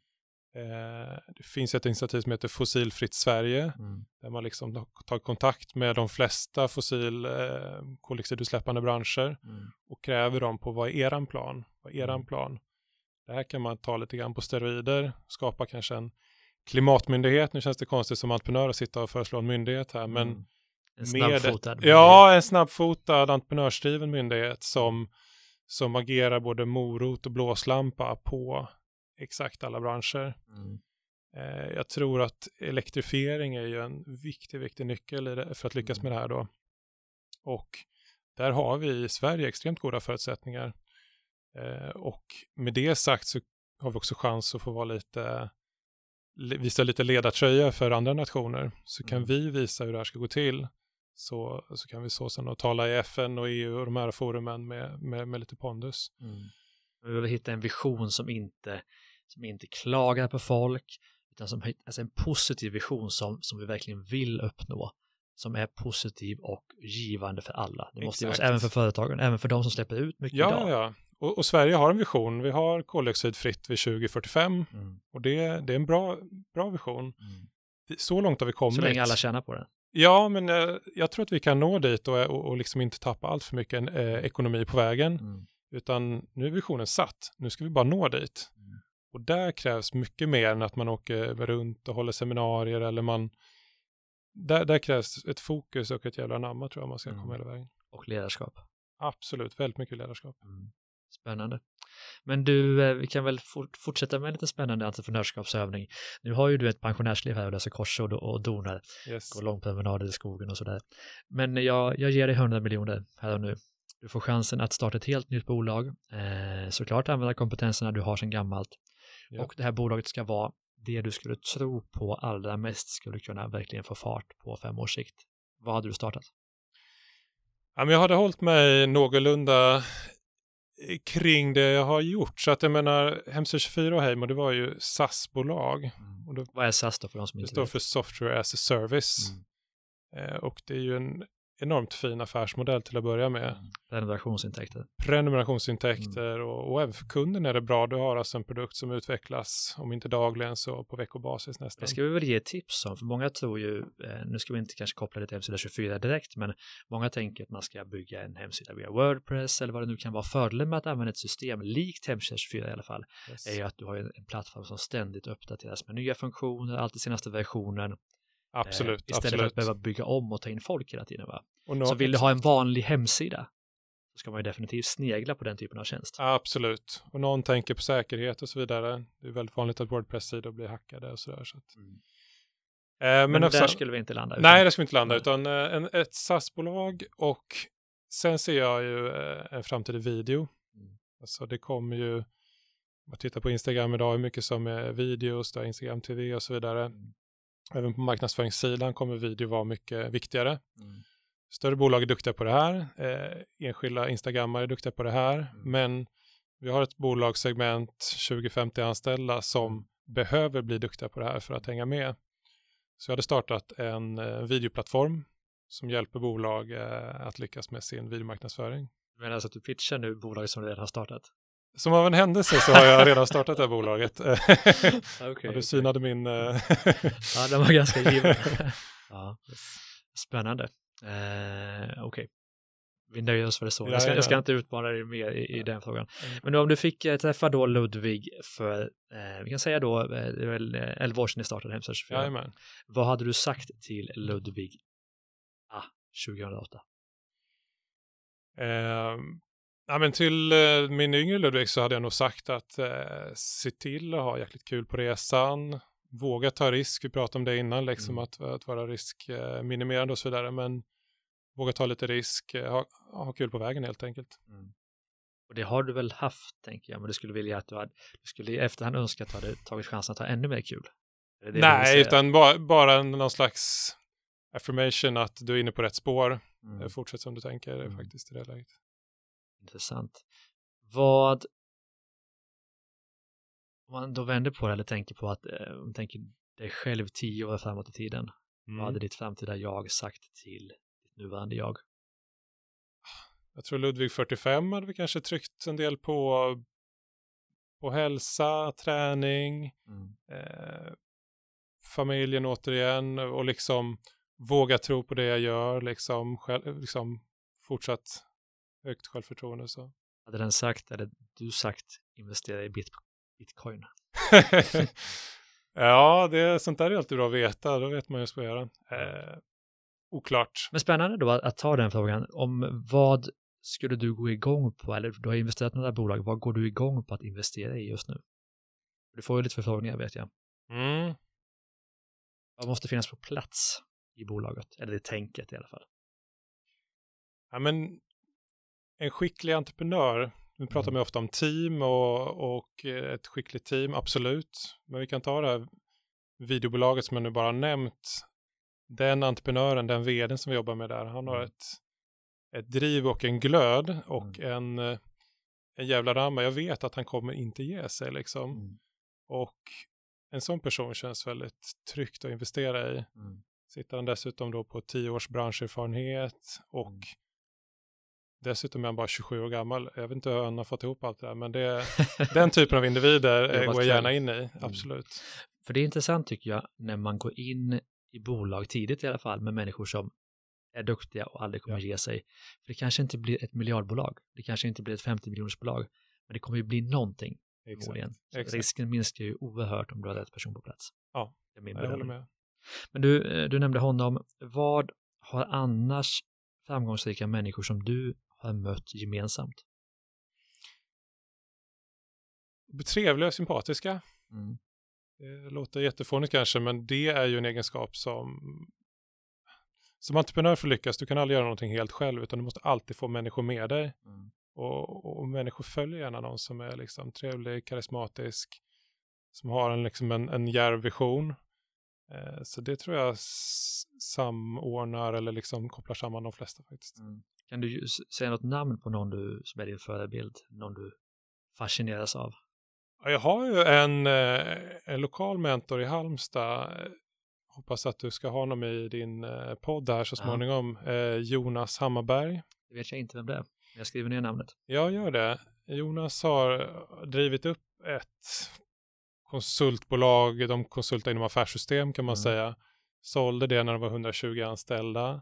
Eh, det finns ett initiativ som heter Fossilfritt Sverige, Mm. där man liksom tar kontakt med de flesta fossil eh, koldioxidutsläppande branscher Mm. och kräver dem på vad är eran plan? Vad är eran Mm. plan? Det här kan man ta lite grann på steroider, skapa kanske en klimatmyndighet. Nu känns det konstigt som entreprenör att sitta och föreslå en myndighet här, men Mm. En snabbfotad. det- Ja, en snabbfotad entreprenörsdriven myndighet som, som agerar både morot och blåslampa på exakt alla branscher. Mm. Eh, jag tror att elektrifiering är ju en viktig, viktig nyckel för att lyckas Mm. med det här då. Och där har vi i Sverige extremt goda förutsättningar. Eh, och med det sagt så har vi också chans att få vara lite, visa lite ledartröja för andra nationer. Så kan Mm. vi visa hur det här ska gå till. Så, så kan vi så sen och tala i FN och EU och de här forumen med, med, med lite pondus. Mm. Vi behöver hitta en vision som inte, som inte klagar på folk, utan som alltså en positiv vision som, som vi verkligen vill uppnå, som är positiv och givande för alla. Det måste ju vara Exakt. även för företagen, även för de som släpper ut mycket Ja, idag. ja. Och, och Sverige har en vision. Vi har koldioxidfritt vid 2045 Mm. och det, det är en bra, bra vision. Mm. Så långt har vi kommit. Så länge alla tjänar på det. Ja, men eh, jag tror att vi kan nå dit och, och, och liksom inte tappa allt för mycket eh, ekonomi på vägen. Mm. Utan nu är visionen satt. Nu ska vi bara nå dit. Mm. Och där krävs mycket mer än att man åker runt och håller seminarier eller man... Där, där krävs ett fokus och ett jävla namn tror jag man ska Mm. komma hela vägen. Och ledarskap. Absolut, väldigt mycket ledarskap. Mm. Spännande. Men du, eh, vi kan väl fort, fortsätta med en lite spännande entreprenörskapsövning. Nu har ju du ett pensionärsliv här och löser korsord och, och donar, Yes. går långpromenader i skogen och sådär. Men jag, jag ger dig 100 miljoner här och nu. Du får chansen att starta ett helt nytt bolag. Eh, såklart använda kompetenserna du har sedan gammalt. Ja. Och det här bolaget ska vara det du skulle tro på allra mest skulle kunna verkligen få fart på fem års sikt. Vad hade du startat? Jag hade hållit mig någorlunda kring det jag har gjort. Så att jag menar, Hemsö 24 och Heimo, det var ju SAS-bolag. Då, Vad är SAS då för de som det inte står vet? för Software as a Service. Mm. Eh, och det är ju en enormt fin affärsmodell till att börja med. Mm. Prenumerationsintäkter. Prenumerationsintäkter och, och även för kunden är det bra. Du har alltså en produkt som utvecklas, om inte dagligen så på veckobasis nästan. Det ska vi väl ge tips om, för många tror ju, eh, nu ska vi inte kanske koppla det till hemsida 24 direkt, men många tänker att man ska bygga en hemsida via Wordpress eller vad det nu kan vara. Fördelen med att använda ett system likt hemsida 24 i alla fall, Yes. är ju att du har en en plattform som ständigt uppdateras med nya funktioner, alltid senaste versionen, Absolut, eh, istället absolut. för att behöva bygga om och ta in folk hela tiden. Va? Nå- Så vill du ha en vanlig hemsida, så ska man ju definitivt snegla på den typen av tjänst. Absolut. Och någon tänker på säkerhet och så vidare. Det är väldigt vanligt att Wordpress-sidor blir hackade och sådär. Så att, Mm. eh, Men, men där också- skulle vi inte landa. Nej, det ska vi inte landa, utan eh, en, ett SAS-bolag och sen ser jag ju eh, en framtid i video. Mm. Alltså det kommer ju, om man tittar på Instagram idag, hur mycket som är videos, där Instagram TV och så vidare. Mm. Även på marknadsföringssidan kommer video vara mycket viktigare. Mm. Större bolag är duktiga på det här, eh, enskilda Instagrammare är duktiga på det här, Mm. men vi har ett bolagssegment 20-50 anställda som behöver bli duktiga på det här för att hänga med. Så jag hade startat en eh, videoplattform som hjälper bolag eh, att lyckas med sin videomarknadsföring. Men alltså att du pitchar nu bolag som redan har startat? Som av en händelse så har jag redan startat det här bolaget. Okej. ja, du synade min... eh, Ja, den var ganska given. ja. Spännande. Eh, Okej. Vi nöjer oss för det så. Jag ska, jag ska inte utmana dig mer i, i den frågan. Men om du fick eh, träffa då Ludvig för, eh, vi kan säga då, eh, det är väl eh, 11 år sedan ni startade Hemsö 24. Jajamän. Vad hade du sagt till Ludvig ah, 2008? Eh, ja, men till eh, min yngre Ludvig så hade jag nog sagt att eh, se till att ha jäkligt kul på resan. Våga ta risk, vi pratade om det innan, liksom Mm. att, att vara riskminimerande och så vidare. Men våga ta lite risk, eh, ha, ha kul på vägen helt enkelt. Och det har du väl haft, tänker jag, men du skulle vilja att du hade, du skulle i efterhand önska att du hade tagit chansen att ha ännu mer kul. Det Nej, utan bara, bara någon slags affirmation att du är inne på rätt spår. Mm. Eh, Fortsätt som du tänker Mm. faktiskt i det läget. Intressant. Vad om man då vänder på det eller tänker på att eh, om du tänker dig själv tio år framåt i tiden. Vad hade Mm. ditt framtida jag sagt till ditt nuvarande jag? Jag tror Ludvig 45 hade vi kanske tryckt en del på, på hälsa, träning, Mm. eh, familjen återigen och liksom våga tro på det jag gör, liksom, själv, liksom fortsatt högt självförtroende. Så. Hade den sagt, eller du sagt, investera i bit bitcoin? ja, det, sånt där är alltid bra att veta, då vet man ju vad ska göra. Eh, oklart. Men spännande då att, att ta den frågan. Om vad skulle du gå igång på, eller du har investerat i några bolag, vad går du igång på att investera i just nu? Du får ju lite förfrågningar vet jag. Mm. Vad måste finnas på plats i bolaget, eller det tänket i alla fall? Ja, men en skicklig entreprenör, nu pratar Mm. man ju ofta om team och, och ett skickligt team, absolut. Men vi kan ta det här videobolaget som jag nu bara nämnt. Den entreprenören, den vdn som vi jobbar med där, han har Mm. ett, ett driv och en glöd och en, eh, en jävla ramma. Jag vet att han kommer inte ge sig liksom. Mm. Och en sån person känns väldigt tryggt att investera i. Mm. Sitter han dessutom då på tio års branscherfarenhet och Mm. Dessutom är han bara 27 år gammal. Jag vet inte hur han har fått ihop allt det där, men det, den typen av individer går jag gärna in i, absolut. För det är intressant tycker jag när man går in i bolag tidigt i alla fall med människor som är duktiga och aldrig kommer Ja. ge sig. För det kanske inte blir ett miljardbolag, det kanske inte blir ett 50 miljonersbolag, men det kommer ju bli någonting Exakt. Risken minskar ju oerhört om du har rätt person på plats. Ja, det Jag håller med. Men du, eh, du nämnde honom. Vad har annars framgångsrika människor som du har mött gemensamt? Trevliga och sympatiska. Mm. Det låter jättefånigt kanske, men det är ju en egenskap som som entreprenör för att lyckas, du kan aldrig göra någonting helt själv, utan du måste alltid få människor med dig. Mm. Och, och människor följer gärna någon som är liksom trevlig, karismatisk, som har en, liksom en, en djärv vision. Eh, så det tror jag samordnar eller liksom kopplar samman de flesta faktiskt. Mm. Kan du säga något namn på någon du som är din förebild, någon du fascineras av? Ja, Jag har ju en, eh, en lokal mentor i Halmstad. Hoppas att du ska ha honom i din eh, podd här så Ja. småningom. Eh, Jonas Hammarberg. Det vet jag inte vem det är, jag skriver ner namnet. Jag gör det. Jonas har drivit upp ett konsultbolag. De konsultar inom affärssystem kan man Mm. säga. Sålde det när de var 120 anställda.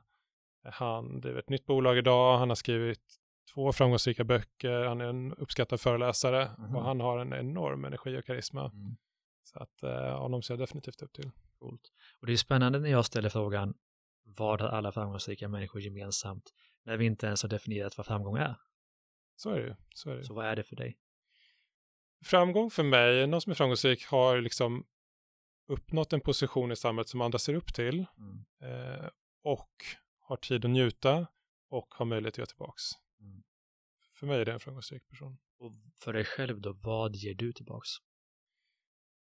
Han driver ett nytt bolag idag. Han har skrivit två framgångsrika böcker. Han är en uppskattad föreläsare Mhm. och han har en enorm energi och karisma. Mm. Så att eh, honom ser jag definitivt upp till. Coolt. Och det är spännande när jag ställer frågan vad har alla framgångsrika människor gemensamt när vi inte ens har definierat vad framgång är. Så är det ju. Så är det. Så vad är det för dig? Framgång för mig, någon som är framgångsrik har liksom uppnått en position i samhället som andra ser upp till Mm. eh, och har tid att njuta och har möjlighet att göra tillbaks. Mm. För mig är det en framgångsrik person. Och för dig själv då, vad ger du tillbaks?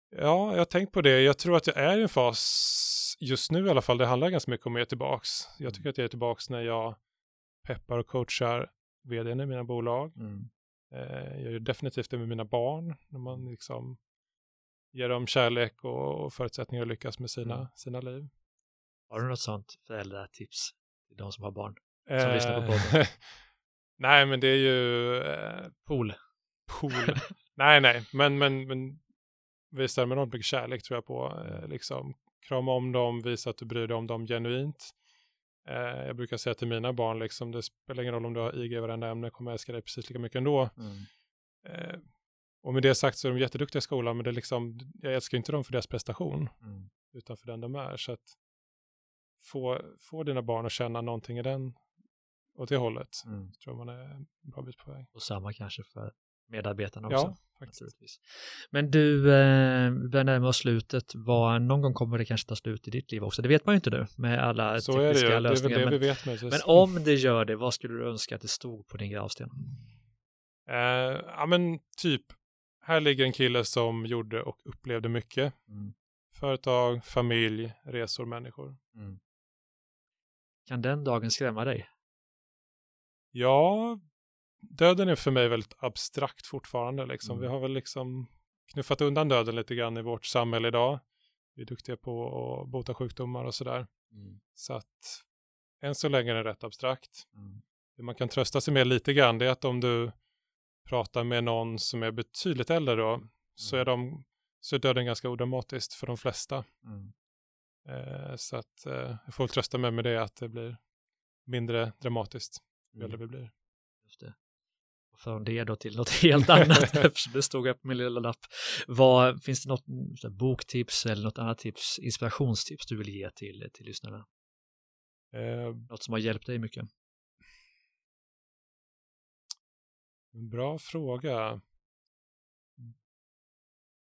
Ja, jag har tänkt på det. Jag tror att jag är i en fas just nu i alla fall. Det handlar ganska mycket om att ge tillbaks. Jag tycker att jag är tillbaks när jag peppar och coachar vdn i mina bolag. Mm. Eh, jag gör definitivt det med mina barn. När man liksom ger dem kärlek och, förutsättningar att lyckas med sina, Mm. sina liv. Har du något sånt föräldratips de som har barn? Som lyssnar på Eh, podden. nej, men det är ju eh, Pool. pool. nej, nej, men, men, men visa dem enormt mycket kärlek tror jag på. Eh, liksom, krama om dem, visa att du bryr dig om dem genuint. Eh, jag brukar säga till mina barn, liksom, det spelar ingen roll om du har IG i varenda ämne, jag kommer älska dig precis lika mycket ändå. Mm. Eh, och med det sagt så är de jätteduktiga i skolan, men det är liksom, jag älskar inte dem för deras prestation, Mm. utan för den de är. Så att få, få dina barn att känna någonting i den, åt det hållet, Mm. tror man är en bra bit på väg. Och samma kanske för medarbetarna också. Ja, faktiskt. Men du, eh, vi börjar närma oss slutet. Vad, någon gång kommer det kanske ta slut i ditt liv också. Det vet man ju inte nu med alla Så är det tekniska det är väl lösningar. det men, vi vet möjligtvis. men om det gör det, vad skulle du önska att det stod på din gravsten? Eh, ja men typ, här ligger en kille som gjorde och upplevde mycket. Mm. Företag, familj, resor, människor. Mm. Kan den dagen skrämma dig? Ja, döden är för mig väldigt abstrakt fortfarande. Liksom. Mm. Vi har väl liksom knuffat undan döden lite grann i vårt samhälle idag. Vi är duktiga på att bota sjukdomar och sådär. Mm. Så att än så länge är det rätt abstrakt. Mm. Det man kan trösta sig med lite grann det är att om du pratar med någon som är betydligt äldre då, så, är de, så är döden ganska odramatiskt för de flesta. Mm. Eh, så att eh, jag får trösta mig med det att det blir mindre dramatiskt ju Mm. äldre vi blir. Just det. Och från det då till något helt annat, eftersom det stod upp på min lilla lapp. Vad, finns det något mm, här, boktips eller något annat tips, inspirationstips du vill ge till, till lyssnarna? Eh, Något som har hjälpt dig mycket? bra fråga.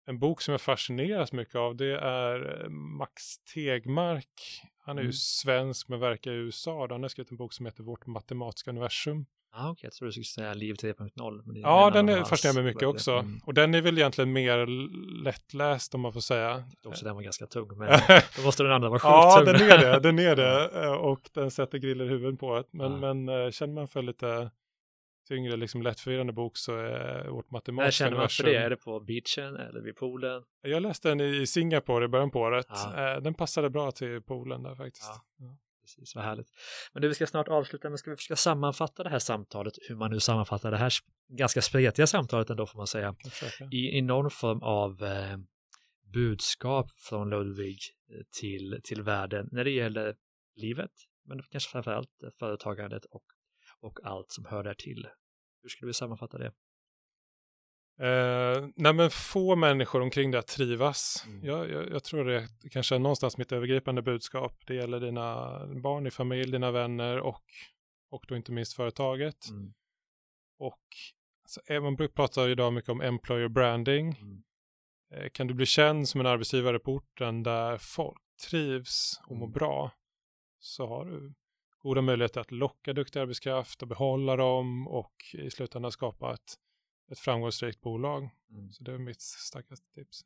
En bok som jag fascineras mycket av det är eh, Max Tegmark. Han är ju Mm. svensk men verkar i USA. Han har skrivit en bok som heter Vårt matematiska universum. Ah, Okej, jag tror du skulle säga Liv 3.0. men det är Ja, en den är fascinerar mig mycket också. Mm. Och den är väl egentligen mer lättläst om man får säga. Också den var ganska tung, men då måste den andra vara sjukt ja, tung. den är det. Den är det. Eh, Och den sätter griller i huvudet på ett. Men, Ja. men eh, känner man för lite tyngre, liksom lättförvirrande bok så är Vårt När matematiska känner man för universum. det? Är det på beachen eller vid poolen? Jag läste den i Singapore i början på året. Ja. Eh, Den passade bra till poolen där faktiskt. Ja. Precis, vad härligt. Men du, vi ska snart avsluta, men ska vi försöka sammanfatta det här samtalet, hur man nu sammanfattar det här ganska spretiga samtalet ändå får man säga, i, i någon form av eh, budskap från Ludvig eh, till, till världen när det gäller livet, men kanske framförallt företagandet och, och allt som hör där till. Hur skulle vi sammanfatta det? Eh, nej men få människor omkring dig att trivas. Mm. Jag, jag, jag tror det kanske är någonstans mitt övergripande budskap. Det gäller dina barn i familj, dina vänner och, och då inte minst företaget. Mm. Och alltså, eh, man brukar prata idag mycket om employer branding. Mm. Eh, kan du bli känd som en arbetsgivare på orten där folk trivs och mår Mm. bra så har du goda möjligheter att locka duktig arbetskraft och behålla dem och i slutändan skapa ett, ett framgångsrikt bolag. Mm. Så det är mitt starkaste tips.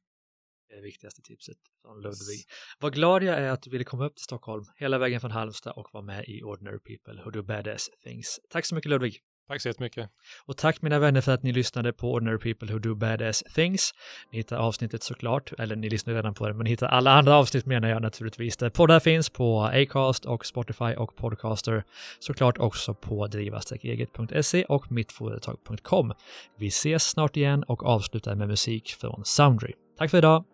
Det är det viktigaste tipset från Ludvig. Vad glad jag är att du ville komma upp till Stockholm hela vägen från Halmstad och vara med i Ordinary People Who Do Badass Things. Tack så mycket Ludvig! Tack så jättemycket. Och tack mina vänner för att ni lyssnade på Ordinary People Who Do Badass Things. Ni hittar avsnittet såklart, eller ni lyssnar redan på det, men ni hittar alla andra avsnitt menar jag naturligtvis. Där poddar finns på Acast och Spotify och Podcaster. Såklart också på driva-eget.se och mittföretag.com. Vi ses snart igen och avslutar med musik från Soundry. Tack för idag!